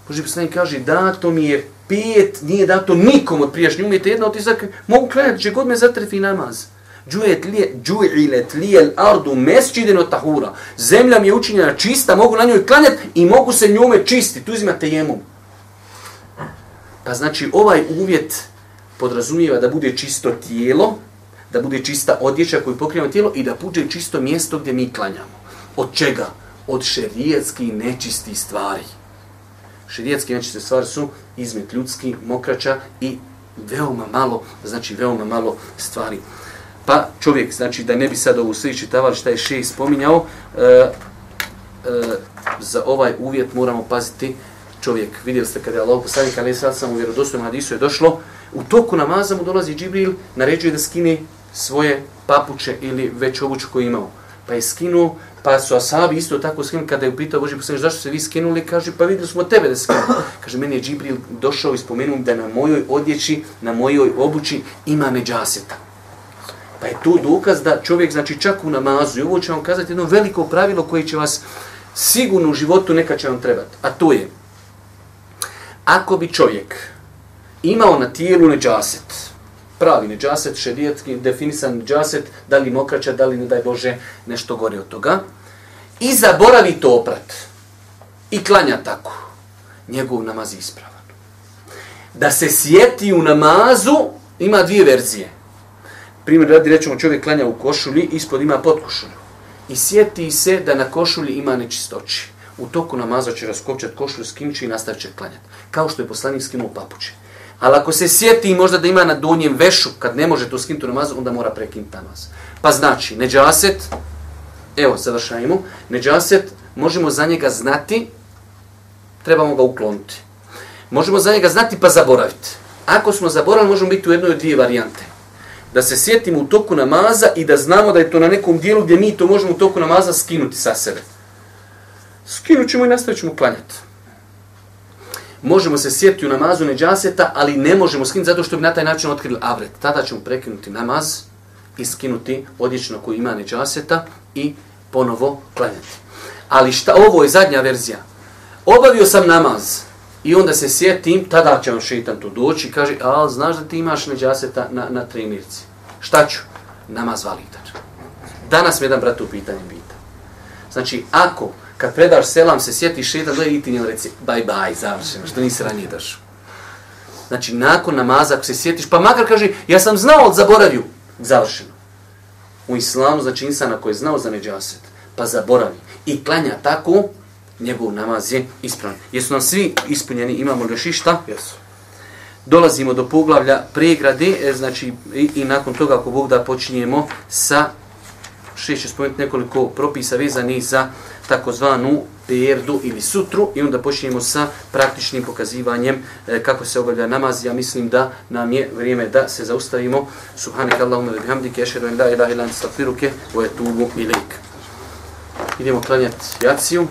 Boži poslanik kaže, dato mi je pet, nije dato nikom od prijašnjih umjeta, jedna otisak, mogu klanjati, će god me zatrefi namaz. Džu'ilet lijel ardu mesčideno tahura. Zemlja mi je učinjena čista, mogu na njoj klanjati i mogu se njome čistiti. Tu uzimate jemom. Pa znači ovaj uvjet podrazumijeva da bude čisto tijelo, da bude čista odjeća koju pokrijemo tijelo i da bude čisto mjesto gdje mi klanjamo. Od čega? Od šerijetskih nečistih stvari. Šerijetski nečiste stvari su izmet ljudski, mokraća i veoma malo, znači veoma malo stvari. Pa čovjek, znači da ne bi sad ovu sve čitavali šta je še spominjao, e, e, za ovaj uvjet moramo paziti čovjek, vidjeli ste kada je Allah poslanik, ali sad sam u vjerodostojnom hadisu je došlo, u toku namaza mu dolazi Džibril, naređuje da skine svoje papuče ili već obuću koju imao. Pa je skinuo, pa su asabi isto tako skinuli, kada je upitao Boži poslanik, zašto se vi skinuli, kaže, pa vidjeli smo tebe da skinu. Kaže, meni je Džibril došao i spomenuo da na mojoj odjeći, na mojoj obući ima neđaseta. Pa je tu dokaz da čovjek, znači čak u namazu, i ovo će vam kazati jedno veliko pravilo koje će vas sigurno u životu neka će vam trebati, a to je, ako bi čovjek imao na tijelu neđaset, pravi neđaset, šedijetski, definisan neđaset, da li mokraća, da li, ne daj Bože, nešto gore od toga, i zaboravi to oprat, i klanja tako, njegov namaz je ispravan. Da se sjeti u namazu, ima dvije verzije. Primjer, radi, rećemo, čovjek klanja u košulji, ispod ima potkošulju. I sjeti se da na košulji ima nečistoći u toku namaza će raskopčat košulju, skinut će i nastavit će klanjati. Kao što je poslanik skinuo papuće. Ali ako se sjeti možda da ima na donjem vešu, kad ne može to skinuti namaz, onda mora prekinuti namaz. Pa znači, neđaset, evo, završajmo, neđaset, možemo za njega znati, trebamo ga ukloniti. Možemo za njega znati pa zaboraviti. Ako smo zaboravili, možemo biti u jednoj od dvije varijante. Da se sjetimo u toku namaza i da znamo da je to na nekom dijelu gdje mi to možemo u toku namaza skinuti sa sebe skinut ćemo i nastavit ćemo klanjati. Možemo se sjetiti u namazu neđaseta, ali ne možemo skinuti zato što bi na taj način otkrili avret. Tada ćemo prekinuti namaz i skinuti odjeću na koju ima neđaseta i ponovo klanjati. Ali šta, ovo je zadnja verzija. Obavio sam namaz i onda se sjetim, tada će vam šeitan tu doći i kaže, a znaš da ti imaš neđaseta na, na trenirci. Šta ću? Namaz validan. Danas mi jedan brat u pitanju pita. Znači, ako kad predaš selam, se sjetiš šetan, dojde i ti njel reci, bye bye, završeno, što nisi ranije došao. Znači, nakon namaza, ako se sjetiš, pa makar kaže, ja sam znao, ali zaboravio, završeno. U islamu, znači, insana koji je znao za neđaset, pa zaboravi i klanja tako, njegov namaz je ispravan. Jesu nam svi ispunjeni, imamo još išta? Jesu. Dolazimo do poglavlja pregrade, e, znači, i, i nakon toga, ako Bog da, počinjemo sa, še će spomenuti nekoliko propisa vezanih za takozvanu perdu ili sutru i onda počinjemo sa praktičnim pokazivanjem e, kako se obavlja namaz. Ja mislim da nam je vrijeme da se zaustavimo. Subhanak Allahumma wa bihamdike, ešhedu an la ilaha illa anta astaghfiruka wa atubu ilaik. Idemo klanjati jaciju.